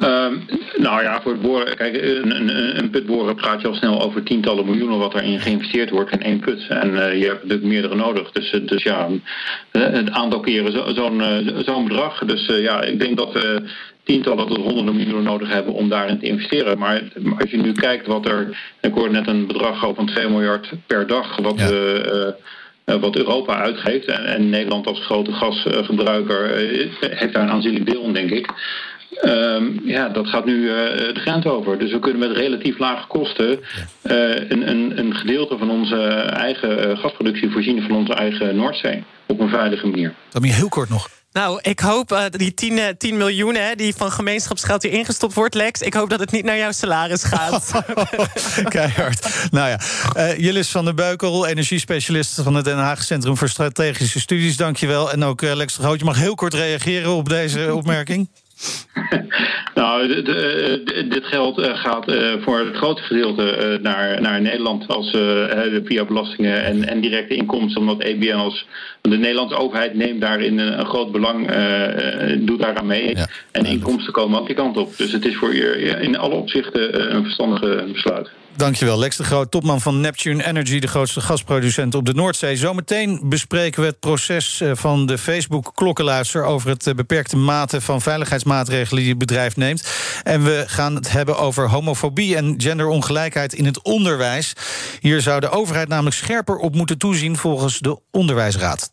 Ehm, nou ja, voor het boren, kijk, een, een, een put boren praat je al snel over tientallen miljoenen wat erin geïnvesteerd wordt in één put. En eh, je hebt natuurlijk meerdere nodig. Dus, eh, dus ja, eh, het aantal keren zo- zo'n zo'n bedrag. Dus ja, ik denk dat we tientallen tot honderden miljoenen nodig hebben om daarin te investeren. Maar, maar als je nu kijkt wat er, ik hoorde net een bedrag van 2 miljard per dag wat wat Europa uitgeeft. En, en Nederland als grote gasgebruiker heeft daar een aanzienlijk deel in, denk ik. Ehm, ja, dat gaat nu eh, de grens over. Dus we kunnen met relatief lage kosten eh, een, een, een gedeelte van onze eigen eh, gasproductie voorzien van onze eigen Noordzee. Op een veilige manier. Tammy, heel kort nog. Nou, ik hoop uh, die 10, uh, 10 miljoen hè, die van gemeenschapsgeld hier ingestopt wordt, Lex. Ik hoop dat het niet naar jouw salaris gaat. Keihard. Nou ja, uh, van der Beukel, energiespecialist van het Den Haag Centrum voor Strategische Studies. Dankjewel. En ook uh, Lex de Groot, je mag heel kort reageren op deze opmerking. nou, de, dit geld uh, gaat uh, voor het grote gedeelte naar, naar Nederland als via belastingen en, en, directe inkomsten, omdat EBN als de Nederlandse overheid neemt daarin een, een groot belang, doet daaraan mee. Ja. En inkomsten komen ook die kant op. Dus het is voor je in alle opzichten een verstandige besluit. Dankjewel, Lex de Groot, topman van Neptune Energy, de grootste gasproducent op de Noordzee. Zometeen bespreken we het proces van de Facebook-klokkenluister over het beperkte mate van veiligheidsmaatregelen die het bedrijf neemt. En we gaan het hebben over homofobie en genderongelijkheid in het onderwijs. Hier zou de overheid namelijk scherper op moeten toezien volgens de Onderwijsraad.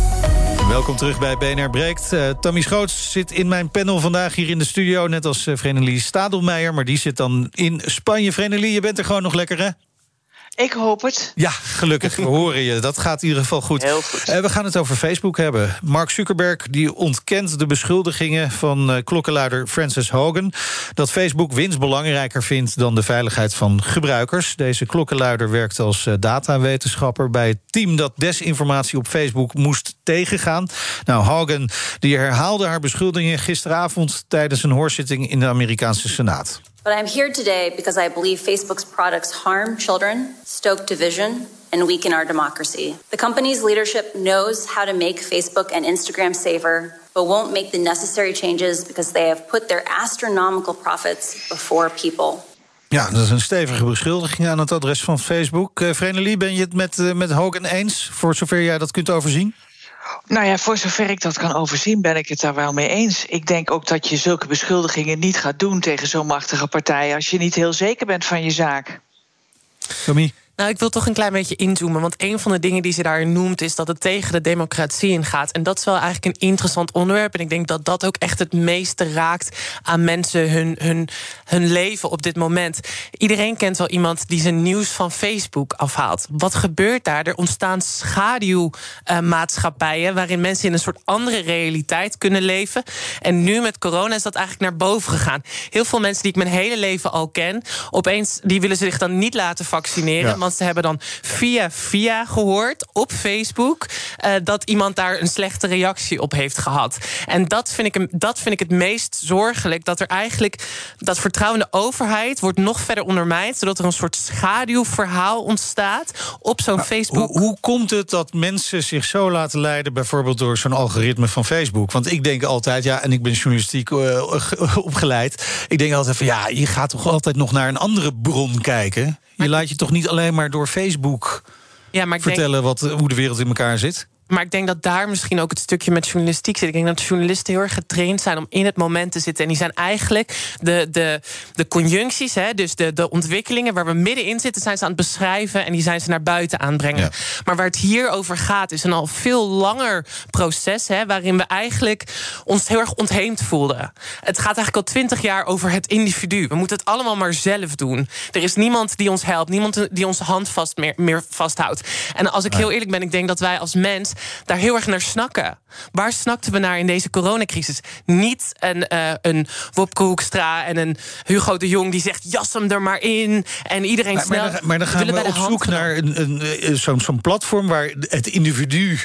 Welkom terug bij BNR Breekt. Uh, Tammy Schoots zit in mijn panel vandaag hier in de studio... net als uh, Vrenelie Stadelmeijer, maar die zit dan in Spanje. Vrenelie, je bent er gewoon nog lekker, hè? Ik hoop het. Ja, gelukkig. We horen je. Dat gaat in ieder geval goed. Heel goed. Uh, we gaan het over Facebook hebben. Mark Zuckerberg die ontkent de beschuldigingen van uh, klokkenluider Francis Hogan... dat Facebook winst belangrijker vindt dan de veiligheid van gebruikers. Deze klokkenluider werkt als uh, datawetenschapper... bij het team dat desinformatie op Facebook moest tegengaan. Nou, Hogan die herhaalde haar beschuldigingen gisteravond... tijdens een hoorzitting in de Amerikaanse Senaat. But I'm here today because I believe Facebook's products harm children, stoke division, and weaken our democracy. The company's leadership knows how to make Facebook and Instagram safer, but won't make the necessary changes because they have put their astronomical profits before people. Ja, dat is een stevige beschuldiging aan het adres van Facebook. Uh, Vrenelie, ben je het met, uh, met Hogan eens, voor zover jij dat kunt overzien? Nou ja, voor zover ik dat kan overzien, ben ik het daar wel mee eens. Ik denk ook dat je zulke beschuldigingen niet gaat doen tegen zo'n machtige partij als je niet heel zeker bent van je zaak. Tommy? Nou, ik wil toch een klein beetje inzoomen. Want een van de dingen die ze daarin noemt... is dat het tegen de democratie ingaat. En dat is wel eigenlijk een interessant onderwerp. En ik denk dat dat ook echt het meeste raakt aan mensen hun, hun, hun leven op dit moment. Iedereen kent wel iemand die zijn nieuws van Facebook afhaalt. Wat gebeurt daar? Er ontstaan schaduwmaatschappijen... waarin mensen in een soort andere realiteit kunnen leven. En nu met corona is dat eigenlijk naar boven gegaan. Heel veel mensen die ik mijn hele leven al ken... opeens die willen zich dan niet laten vaccineren... Ja. Want ze hebben dan via via gehoord op Facebook uh, dat iemand daar een slechte reactie op heeft gehad. En dat vind, ik, dat vind ik het meest zorgelijk. Dat er eigenlijk dat vertrouwen in de overheid wordt nog verder ondermijnd. Zodat er een soort schaduwverhaal ontstaat op zo'n Facebook. Hoe, hoe komt het dat mensen zich zo laten leiden, bijvoorbeeld door zo'n algoritme van Facebook? Want ik denk altijd, ja, en ik ben journalistiek uh, opgeleid. Ik denk altijd van ja, je gaat toch altijd nog naar een andere bron kijken. Je laat je toch niet alleen maar door Facebook ja, maar vertellen denk, wat, hoe de wereld in elkaar zit? Maar ik denk dat daar misschien ook het stukje met journalistiek zit. Ik denk dat journalisten heel erg getraind zijn om in het moment te zitten. En die zijn eigenlijk de, de, de conjuncties, hè, dus de, de ontwikkelingen waar we middenin zitten, zijn ze aan het beschrijven en die zijn ze naar buiten aanbrengen. Ja. Maar waar het hier over gaat, is een al veel langer proces, hè, waarin we eigenlijk ons heel erg ontheemd voelden. Het gaat eigenlijk al twintig jaar over het individu. We moeten het allemaal maar zelf doen. Er is niemand die ons helpt, niemand die onze hand vast meer, meer vasthoudt. En als ik heel eerlijk ben, ik denk dat wij als mens daar heel erg naar snakken. Waar snakten we naar in deze coronacrisis? Niet een, uh, een Wopke Hoekstra en een Hugo de Jong die zegt... jas hem er maar in en iedereen maar, snel... Maar, dan, maar dan gaan we, we op zoek naar een, een, zo'n zo'n platform... waar het individu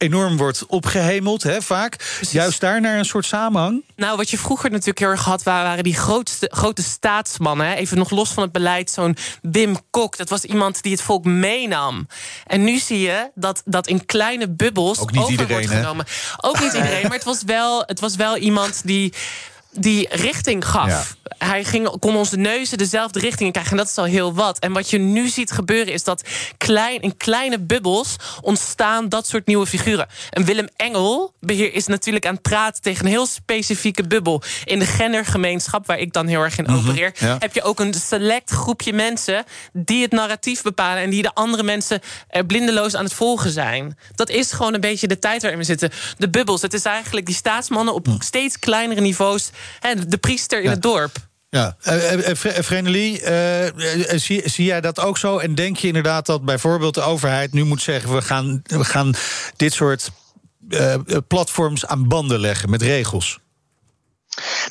enorm wordt opgehemeld, hè, vaak. Precies. Juist daar naar een soort samenhang? Nou, wat je vroeger natuurlijk heel erg had... waren die grootste, grote staatsmannen. Hè. Even nog los van het beleid, zo'n Wim Kok. Dat was iemand die het volk meenam. En nu zie je dat, dat in kleine bubbels Ook niet over iedereen, wordt hè? genomen. Ook niet iedereen, maar het was wel, het was wel iemand die die richting gaf. Ja. Hij ging, kon onze neuzen dezelfde richting in krijgen. En dat is al heel wat. En wat je nu ziet gebeuren is dat klein, in kleine bubbels ontstaan dat soort nieuwe figuren. En Willem Engel beheer, is natuurlijk aan het praten tegen een heel specifieke bubbel. In de gendergemeenschap, waar ik dan heel erg in Mhm, opereer, ja. heb je ook een select groepje mensen die het narratief bepalen en die de andere mensen er blindeloos aan het volgen zijn. Dat is gewoon een beetje de tijd waarin we zitten. De bubbels. Het is eigenlijk die staatsmannen op steeds kleinere niveaus. Hè, de priester in het dorp. Ja, uh, uh, Vrenelie, uh, zie, zie jij dat ook zo? En denk je inderdaad dat bijvoorbeeld de overheid nu moet zeggen... we gaan, we gaan dit soort platforms aan banden leggen met regels?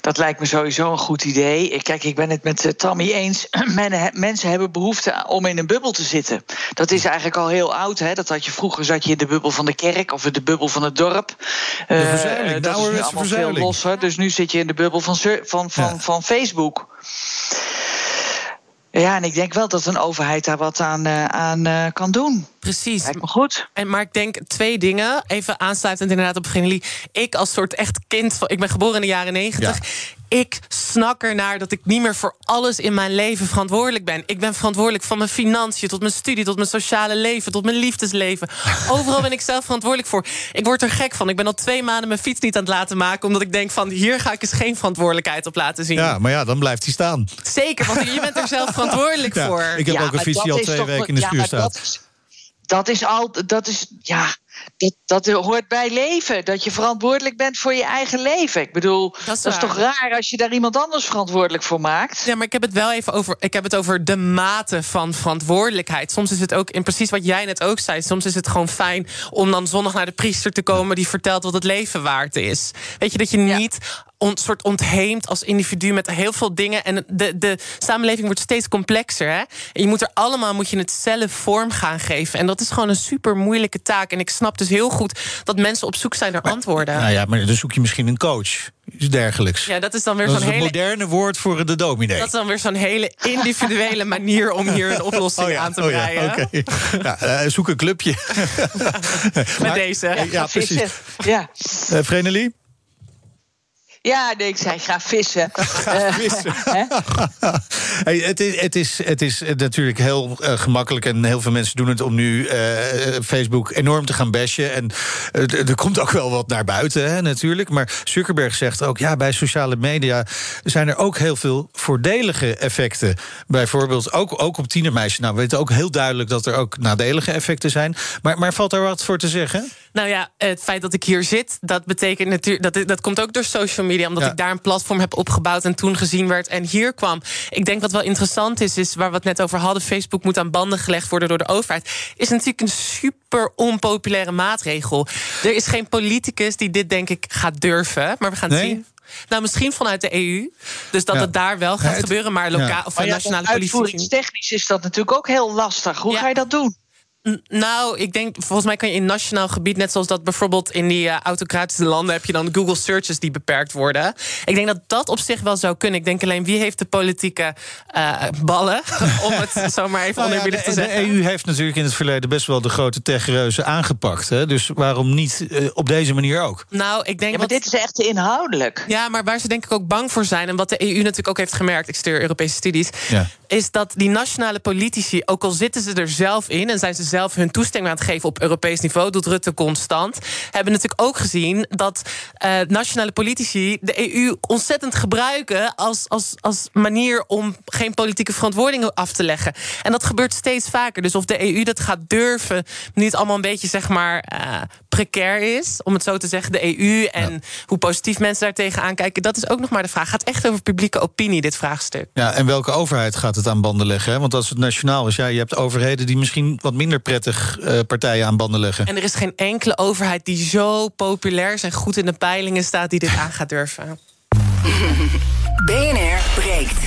Dat lijkt me sowieso een goed idee. Kijk, ik ben het met uh, Tammy eens. Men, mensen hebben behoefte om in een bubbel te zitten. Dat is eigenlijk al heel oud. Hè? Dat had je vroeger zat je in de bubbel van de kerk of in de bubbel van het dorp. De verzuiling, uh, dat is nu allemaal veel losser. Dus nu zit je in de bubbel van, van, van, ja. van Facebook. Ja, en ik denk wel dat een overheid daar wat aan, uh, aan uh, kan doen. Precies. Lijkt me goed. En, maar ik denk twee dingen. Even aansluitend inderdaad op Vrenelie. Ik als soort echt kind van... Ik ben geboren in de jaren negentig. Ja. Ik snak ernaar dat ik niet meer voor alles in mijn leven verantwoordelijk ben. Ik ben verantwoordelijk van mijn financiën tot mijn studie, tot mijn sociale leven, tot mijn liefdesleven. Overal ben ik zelf verantwoordelijk voor. Ik word er gek van. Ik ben al twee maanden mijn fiets niet aan het laten maken, omdat ik denk van hier ga ik eens geen verantwoordelijkheid op laten zien. Ja, maar ja, dan blijft hij staan. Zeker, want je bent er zelf verantwoordelijk Ja, voor. ik heb Ja, ook een visie dat al twee weken in de ja, schuur maar staan. Dat is, dat is al, dat is, ja, dat, dat hoort bij leven. Dat je verantwoordelijk bent voor je eigen leven. Ik bedoel, dat is, toch raar als je daar iemand anders verantwoordelijk voor maakt? Ja, maar ik heb het wel even over. Ik heb het over de mate van verantwoordelijkheid. Soms is het ook, in precies wat jij net ook zei. Soms is het gewoon fijn om dan zondag naar de priester te komen die vertelt wat het leven waard is. Weet je dat je niet een soort ontheemt als individu met heel veel dingen. En de, de samenleving wordt steeds complexer. Hè? En je moet er allemaal moet je het zelf vorm gaan geven. En dat is gewoon een super moeilijke taak. En ik snap dus heel goed dat mensen op zoek zijn naar antwoorden. Nou ja, maar dan zoek je misschien een coach. Iets dergelijks. Ja, dat is dan weer zo'n hele. moderne woord voor de dominee. Dat is dan weer zo'n hele individuele manier om hier een oplossing Oh ja, aan te oh ja, breien. oké. Ja, eh, zoek een clubje. Met deze. Ja, precies. Ja. Eh Vrenelie? Ja, nee, ik zei ga vissen. Eh, hè? Hey, het, is, het, is, het is natuurlijk heel eh, gemakkelijk en heel veel mensen doen het om nu eh, Facebook enorm te gaan bashen. En er komt ook wel wat naar buiten, hè, natuurlijk. Maar Zuckerberg zegt ook, ja, bij sociale media zijn er ook heel veel voordelige effecten. Bijvoorbeeld ook, ook op tienermeisjes. Nou, we weten ook heel duidelijk dat er ook nadelige effecten zijn. Maar, maar valt daar wat voor te zeggen? Nou ja, het feit dat ik hier zit, dat betekent natuurlijk. Dat, dat komt ook door social media, omdat Ja. ik daar een platform heb opgebouwd en toen gezien werd en hier kwam. Ik denk wat wel interessant is, is waar we het net over hadden: Facebook moet aan banden gelegd worden door de overheid. Is natuurlijk een super onpopulaire maatregel. Er is geen politicus die dit, denk ik, gaat durven. Maar we gaan het Nee? zien. Nou, misschien vanuit de EU. Dus dat Ja. het daar wel gaat Ja, het- gebeuren, maar lokaal ja. of Maar ja, nationale politie. uitvoeringstechnisch is dat natuurlijk ook heel lastig. Hoe Ja. ga je dat doen? Nou, ik denk, volgens mij kan je in nationaal gebied, net zoals dat bijvoorbeeld in die eh, autocratische landen, heb je dan Google searches die beperkt worden. Ik denk dat dat op zich wel zou kunnen. Ik denk alleen wie heeft de politieke eh, ballen, om het zo maar even Nou ja, oneerbiedig te de, de zeggen. EU heeft natuurlijk in het verleden best wel de grote techreuzen aangepakt. Hè? Dus waarom niet eh, op deze manier ook? Nou, ik denk Ja, maar wat- dit is echt inhoudelijk. Ja, maar waar ze denk ik ook bang voor zijn... en wat de EU natuurlijk ook heeft gemerkt, ik stuur Europese studies... Ja. is dat die nationale politici, ook al zitten ze er zelf in... en zijn ze zelf hun toestemming aan het geven op Europees niveau... doet Rutte constant, hebben natuurlijk ook gezien... dat eh, nationale politici de EU ontzettend gebruiken... Als, als, als manier om geen politieke verantwoording af te leggen. En dat gebeurt steeds vaker. Dus of de EU dat gaat durven... nu het allemaal een beetje, zeg maar, eh, precair is... om het zo te zeggen, de EU... en hoe positief mensen daar tegenaan kijken... dat is ook nog maar de vraag. Het gaat echt over publieke opinie, dit vraagstuk. Ja, en welke overheid gaat het aan banden leggen? Hè? Want als het nationaal is, ja, je hebt overheden die misschien wat minder prettig eh, partijen aan banden leggen. En er is geen enkele overheid die zo populair is... en goed in de peilingen staat die dit aan gaat durven. BNR breekt.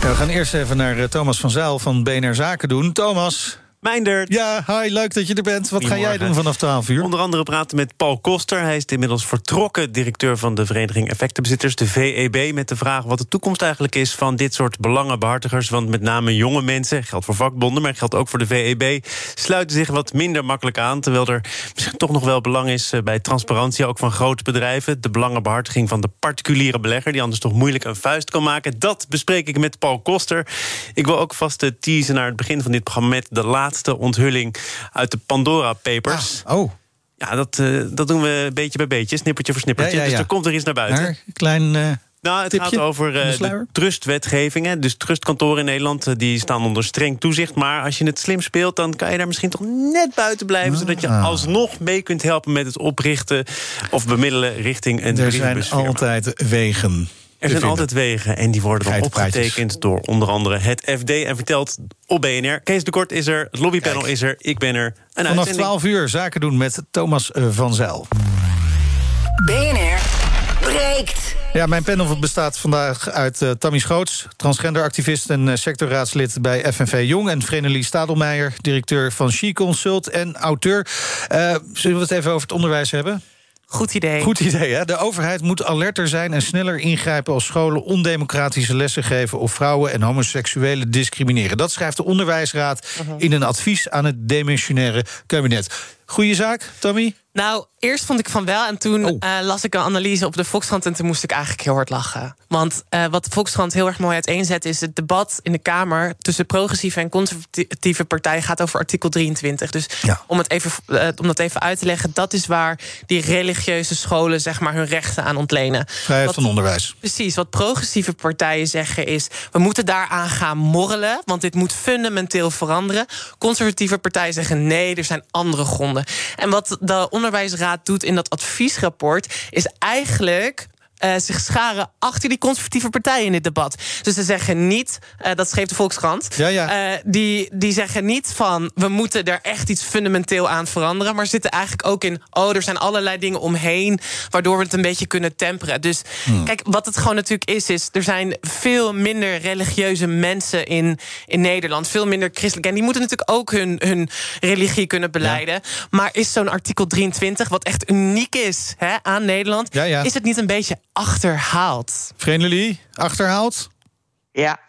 Ja, we gaan eerst even naar eh, Thomas van Zaal van BNR Zaken doen. Thomas. Meindert. Ja, hi, leuk dat je er bent. Wat ga jij doen vanaf 12 uur? Onder andere praten met Paul Koster. Hij is inmiddels vertrokken, directeur van de Vereniging Effectenbezitters, de VEB, met de vraag wat de toekomst eigenlijk is van dit soort belangenbehartigers. Want met name jonge mensen, geldt voor vakbonden, maar geldt ook voor de VEB, sluiten zich wat minder makkelijk aan. Terwijl er misschien toch nog wel belang is eh, bij transparantie, ook van grote bedrijven. De belangenbehartiging van de particuliere belegger, die anders toch moeilijk een vuist kan maken. Dat bespreek ik met Paul Koster. Ik wil ook vast eh, teasen naar het begin van dit programma met de laatste onthulling uit de Pandora Papers. oh. Ja, dat, eh, dat doen we beetje bij beetje, snippertje voor snippertje. Ja, ja, ja. Dus er komt er iets naar buiten. Maar, klein. eh, Nou, het tipje gaat over de eh, de, sluier? trustwetgeving. hè. Dus trustkantoren in Nederland die staan onder streng toezicht. Maar als je het slim speelt, dan kan je daar misschien toch net buiten blijven. Zodat je Ah. alsnog mee kunt helpen met het oprichten of bemiddelen richting een er zijn altijd wegen. Er zijn altijd wegen en die worden dan opgetekend door onder andere het FD. En vertelt op BNR. Kees de Kort is er, het lobbypanel is er, ik ben er. Een Vanaf uitzending. 12 uur zaken doen met Thomas eh, van Zijl. BNR breekt. Ja, mijn panel bestaat vandaag uit eh, Tammy Schoots, transgenderactivist en eh, sectorraadslid bij FNV Jong. En Vrenelie Stadelmeijer, directeur van She Consult en auteur. Eh, zullen we het even over het onderwijs hebben? Goed idee. Goed idee, hè? De overheid moet alerter zijn en sneller ingrijpen als scholen ondemocratische lessen geven of vrouwen en homoseksuelen discrimineren. Dat schrijft de Onderwijsraad in een advies aan het demissionaire kabinet. Goeie zaak, Tommy? Nou, eerst vond ik van wel. En toen Oh. eh, las ik een analyse op de Volkskrant. En toen moest ik eigenlijk heel hard lachen. Want eh, wat de Volkskrant heel erg mooi uiteenzet. is het debat in de Kamer. tussen progressieve en conservatieve partijen. gaat over artikel 23. Dus om, het even, eh, om dat even uit te leggen. dat is waar die religieuze scholen. zeg maar hun rechten aan ontlenen. Vrijheid Wat- van onderwijs. Precies, wat progressieve partijen zeggen is... we moeten daaraan gaan morrelen, want dit moet fundamenteel veranderen. Conservatieve partijen zeggen nee, er zijn andere gronden. En wat de Onderwijsraad doet in dat adviesrapport... is eigenlijk eh, zich scharen achter die conservatieve partijen in dit debat. Dus ze zeggen niet, eh, dat schreef de Volkskrant... Ja, ja. eh, die, die zeggen niet van... we moeten er echt iets fundamenteel aan veranderen... maar zitten eigenlijk ook in... oh, er zijn allerlei dingen omheen... waardoor we het een beetje kunnen temperen. Dus Hmm. kijk, wat het gewoon natuurlijk is... is er zijn veel minder religieuze mensen in, in Nederland. Veel minder christelijk. En die moeten natuurlijk ook hun, hun religie kunnen beleiden. Maar is zo'n artikel 23, wat echt uniek is hè, aan Nederland... Is het niet een beetje achterhaald? Vreemdelie, achterhaald? Ja.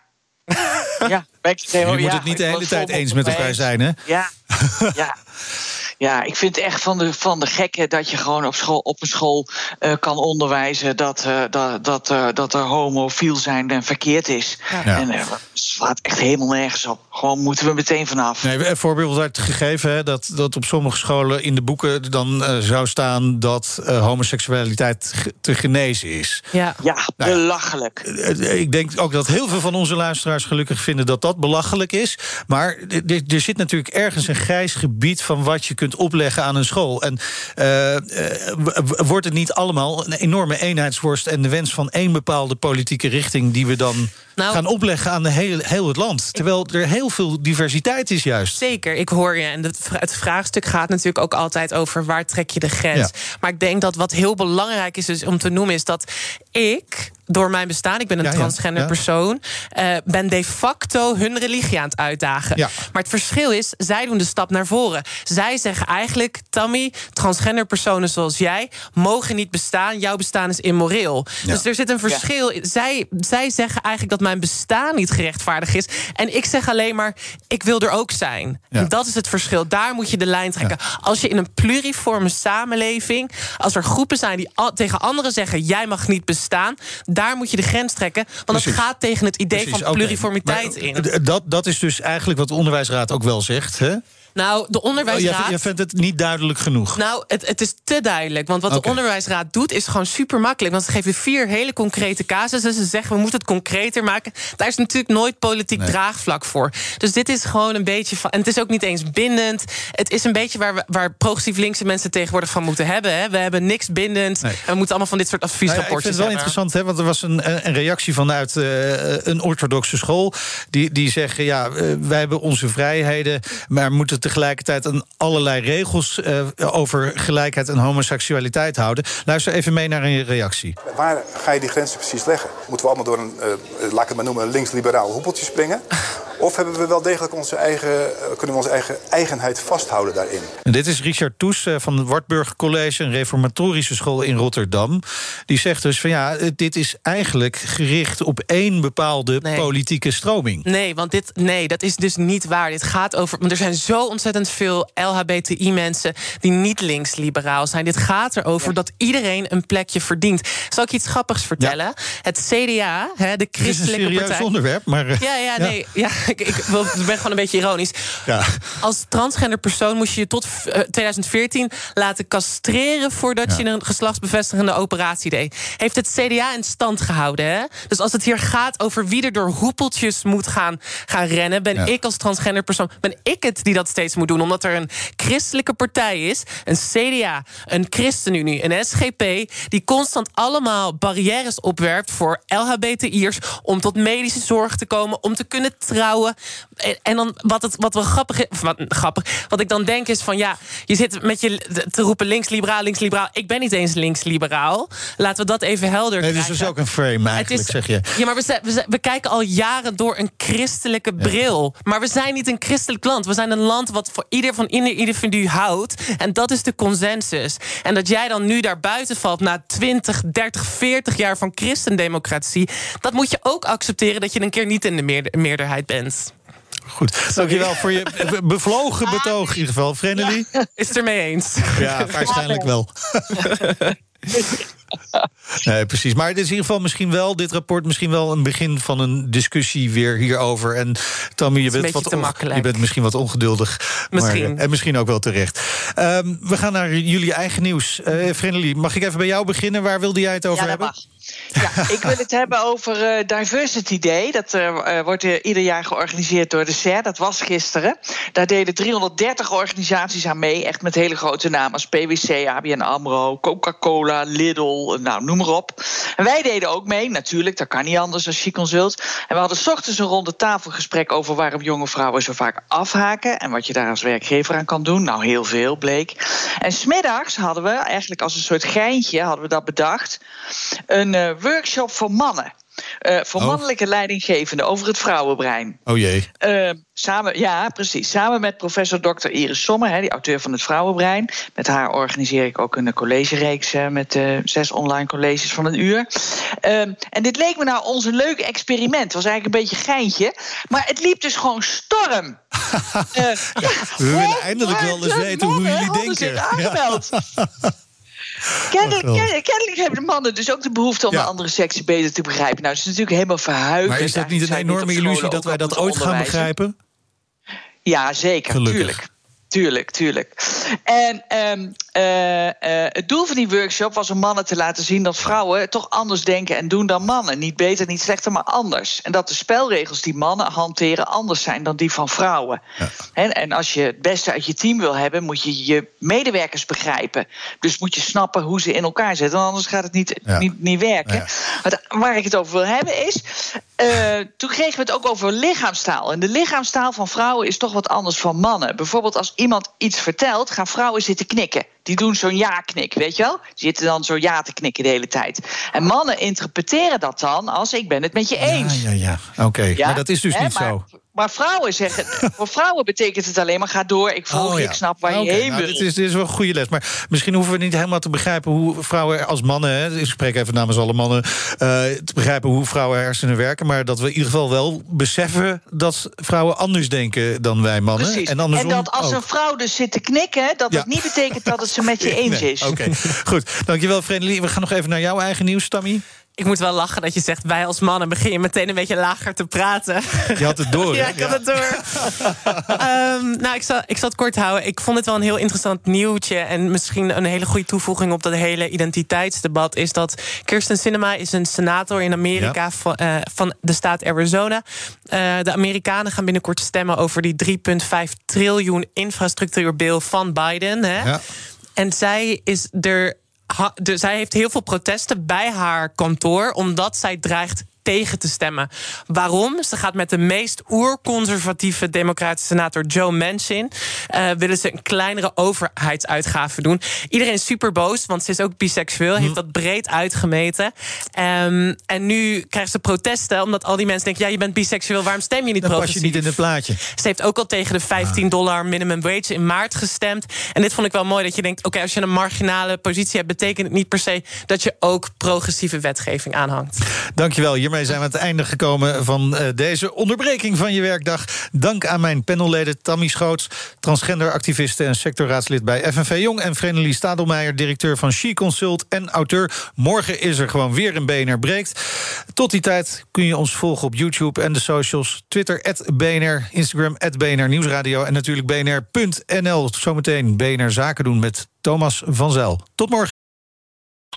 ja, ik Je moet het niet de hele tijd eens met elkaar zijn, hè? Ja, ja. Ja, ik vind het echt van de, van de gekke dat je gewoon op, school, op een school eh, kan onderwijzen dat, eh, dat, dat, eh, dat er homofiel zijn en verkeerd is. Ja. En het slaat echt helemaal nergens op. Gewoon moeten we meteen vanaf. Nee, een voorbeeld werd gegeven hè, dat, dat op sommige scholen in de boeken dan eh, zou staan dat eh, homoseksualiteit te genezen is. Ja, ja Nou belachelijk. Ik denk ook dat heel veel van onze luisteraars gelukkig vinden dat dat belachelijk is. Maar er zit natuurlijk ergens een grijs gebied van wat je kunt opleggen aan een school. En eh, eh, wordt het niet allemaal een enorme eenheidsworst en de wens van één bepaalde politieke richting die we dan Nou- gaan opleggen aan de hele, heel het land? Terwijl er heel veel diversiteit is juist. Zeker, ik hoor je. En het vra- het vraagstuk gaat natuurlijk ook altijd over waar trek je de grens. Ja. Maar ik denk dat wat heel belangrijk is dus om te noemen, is dat ik. Door mijn bestaan, ik ben een Ja, transgender ja. persoon, eh, ben de facto hun religie aan het uitdagen. Ja. Maar het verschil is, zij doen de stap naar voren. Zij zeggen eigenlijk, Tammy, transgender personen zoals jij mogen niet bestaan. Jouw bestaan is immoreel. Ja. Dus er zit een verschil. in. Zij, zij zeggen eigenlijk dat mijn bestaan niet gerechtvaardigd is. En ik zeg alleen maar, ik wil er ook zijn. Ja. En dat is het verschil. Daar moet je de lijn trekken. Als je in een pluriforme samenleving... als er groepen zijn die al- tegen anderen zeggen... jij mag niet bestaan, daar moet je de grens trekken. Want Precies. het gaat tegen het idee Precies, van pluriformiteit in. Dat, dat is dus eigenlijk wat de onderwijsraad ook wel zegt. Hè? Nou, de Oh, onderwijsraad... jij vindt het niet duidelijk genoeg. Nou, het, het is te duidelijk. Want wat de onderwijsraad doet, is gewoon super makkelijk. Want ze geven vier hele concrete casussen. Ze zeggen, we moeten het concreter maken. Daar is natuurlijk nooit politiek draagvlak voor. Dus dit is gewoon een beetje van... En het is ook niet eens bindend. Het is een beetje waar, we, waar progressief linkse mensen tegenwoordig van moeten hebben. Hè. We hebben niks bindend. En we moeten allemaal van dit soort Nou ja, ik vind het wel hebben. interessant, hè, want er was een, een reactie vanuit eh, een orthodoxe school. Die, die zeggen: ja, eh, wij hebben onze vrijheden, maar moeten tegelijkertijd aan allerlei regels eh, over gelijkheid en homoseksualiteit houden. Luister even mee naar een reactie. Waar ga je die grenzen precies leggen? Moeten we allemaal door een, eh, laat ik het maar noemen, links-liberaal hoepeltje springen? Of hebben we wel degelijk onze eigen, eh, kunnen we onze eigen eigenheid vasthouden daarin? En dit is Richard Toes eh, van het Wartburg College, een reformatorische school in Rotterdam. Die zegt dus van ja, eh, dit is eigenlijk gericht op één bepaalde politieke stroming. Nee, want dit, nee, dat is dus niet waar. Dit gaat over. Want er zijn zo ontzettend veel LHBTI-mensen die niet links-liberaal zijn. Dit gaat erover dat iedereen een plekje verdient. Zal ik je iets grappigs vertellen? Het CDA, hè, de Het is een christelijke serieus partij. onderwerp, maar. eh, Ja, ja, nee. Ja, ik, ben gewoon een beetje ironisch. Ja. Als transgender persoon moest je je tot eh, 2014 laten castreren voordat Ja. je een geslachtsbevestigende operatie deed. Heeft het CDA in stand gehouden. Hè? Dus als het hier gaat over wie er door hoepeltjes moet gaan, gaan rennen, ben Ja. ik als transgender persoon, ben ik het die dat steeds moet doen. Omdat er een christelijke partij is, een CDA, een ChristenUnie, een SGP, die constant allemaal barrières opwerpt voor LHBTI'ers om tot medische zorg te komen, om te kunnen trouwen. En, en dan wat het wat wel grappig is, wat, grappig, wat ik dan denk is van ja, je zit met je te roepen links-liberaal, links-liberaal. Ik ben niet eens links-liberaal. Laten we dat even helder Nee, dus krijgen. dat is ook een frame eigenlijk, zeg je. Ja, maar we, we, kijken al jaren door een christelijke bril. Maar we zijn niet een christelijk land. We zijn een land wat voor ieder van ieder individu houdt. En dat is de consensus. En dat jij dan nu daar buiten valt na 20, 30, 40 jaar van christendemocratie. Dat moet je ook accepteren dat je een keer niet in de meerder- meerderheid bent. Goed, dankjewel voor je be- bevlogen betoog in ieder geval. Vreneli? Is het ermee eens? Ja, waarschijnlijk wel. Nee, precies. Maar het is in ieder geval misschien wel, dit rapport, misschien wel een begin van een discussie weer hierover. En Tammy, je bent, wat je bent misschien wat ongeduldig. Misschien. Maar, en misschien ook wel terecht. Ehm, we gaan naar jullie eigen nieuws. Eh Vreneli, mag ik even bij jou beginnen? Waar wilde jij het over Ja, hebben? Ja, ik wil het hebben over eh, Diversity Day. Dat eh, wordt ieder jaar georganiseerd door de CER. Dat was gisteren. Daar deden 330 organisaties aan mee. Echt met hele grote namen als PwC, ABN AMRO, Coca-Cola, Lidl, nou, noem maar op. En wij deden ook mee, natuurlijk. Dat kan niet anders als She Consult. En we hadden 's ochtends een ronde tafelgesprek over waarom jonge vrouwen zo vaak afhaken. En wat je daar als werkgever aan kan doen. Nou, heel veel bleek. En smiddags hadden we, eigenlijk als een soort geintje, hadden we dat bedacht. Een eh, workshop voor mannen. Eh, voor Oh. mannelijke leidinggevenden over het vrouwenbrein. Oh jee. Eh, samen, ja, precies. Samen met professor Dr. Iris Sommer, hè, die auteur van het Vrouwenbrein. Met haar organiseer ik ook een collegereeks eh, met eh, zes online colleges van een uur. Ehm, en dit leek me nou ons een leuk experiment. Het was eigenlijk een beetje geintje. Maar het liep dus gewoon storm. Eh, ja, We willen eindelijk wel eens weten hoe jullie denken. zich Kennelijk, kennelijk hebben de mannen dus ook de behoefte om de andere seksen beter te begrijpen. Nou, dat is natuurlijk helemaal verhuigend. Maar is dat niet een enorme illusie dat wij dat ooit gaan begrijpen? Ja, zeker. Gelukkig. Tuurlijk. Tuurlijk, tuurlijk. En ehm, eh, eh, het doel van die workshop was om mannen te laten zien dat vrouwen toch anders denken en doen dan mannen. Niet beter, niet slechter, maar anders. En dat de spelregels die mannen hanteren anders zijn dan die van vrouwen. En, en als je het beste uit je team wil hebben, moet je je medewerkers begrijpen. Dus moet je snappen hoe ze in elkaar zitten, anders gaat het niet, Ja. niet, niet werken. Maar waar ik het over wil hebben is. eh, toen kregen we het ook over lichaamstaal. En de lichaamstaal van vrouwen is toch wat anders van mannen. Bijvoorbeeld als iemand iets vertelt, gaan vrouwen zitten knikken. Die doen zo'n ja-knik, weet je wel? Die zitten dan zo ja te knikken de hele tijd. En mannen interpreteren dat dan als ik ben het met je eens. Ja, ja, ja. Oké, maar dat is dus niet maar, zo. Maar vrouwen zeggen, voor vrouwen betekent het alleen maar ga door, ik volg Oh, ja. ik snap waar je heen nou, wil. dit, is, dit is wel een goede les. Maar misschien hoeven we niet helemaal te begrijpen hoe vrouwen als mannen... Hè, ik spreek even namens alle mannen... eh, te begrijpen hoe vrouwen hersenen werken... maar dat we in ieder geval wel beseffen dat vrouwen anders denken dan wij mannen. Precies. En, andersom dat als ook. een vrouw dus zit te knikken, dat Ja. het niet betekent dat het ze met je eens Nee, is. Oké, goed. Dankjewel, Vredelie. We gaan nog even naar jouw eigen nieuws, Tammy. Ik moet wel lachen dat je zegt, wij als mannen begin je meteen een beetje lager te praten. Je had het door, ja, ik had het door. Ehm, nou, ik zal, ik zal het kort houden. Ik vond het wel een heel interessant nieuwtje. En misschien een hele goede toevoeging op dat hele identiteitsdebat. Is dat Kirsten Sinema is een senator in Amerika Ja. van, eh, van de staat Arizona. Eh, de Amerikanen gaan binnenkort stemmen over die 3,5 triljoen infrastructuurbil van Biden. Hè? Ja. En zij is er. Ha- de, zij heeft heel veel protesten bij haar kantoor, omdat zij dreigt tegen te stemmen. Waarom? Ze gaat met de meest oerconservatieve democratische senator Joe Manchin... eh, willen ze een kleinere overheidsuitgave doen. Iedereen is super boos, want ze is ook biseksueel. Heeft dat breed uitgemeten. Ehm, en nu krijgt ze protesten, omdat al die mensen denken... ja, je bent biseksueel, waarom stem je niet Dan pas je progressief? niet in het plaatje. Ze heeft ook al tegen de 15 dollar minimum wage in maart gestemd. En dit vond ik wel mooi, dat je denkt... oké, als je een marginale positie hebt... betekent het niet per se dat je ook progressieve wetgeving aanhangt. Dankjewel. Hiermee zijn we aan het einde gekomen van eh, deze onderbreking van je werkdag. Dank aan mijn panelleden Tammy Schoots, transgenderactiviste en sectorraadslid bij FNV Jong... en Vrenelie Stadelmeijer, directeur van She Consult en auteur. Morgen is er gewoon weer een BNR Breekt. Tot die tijd kun je ons volgen op YouTube en de socials. Twitter, BNR, Instagram, BNR Nieuwsradio... en natuurlijk bnr.nl. Zometeen BNR Zaken doen met Thomas van Zijl. Tot morgen.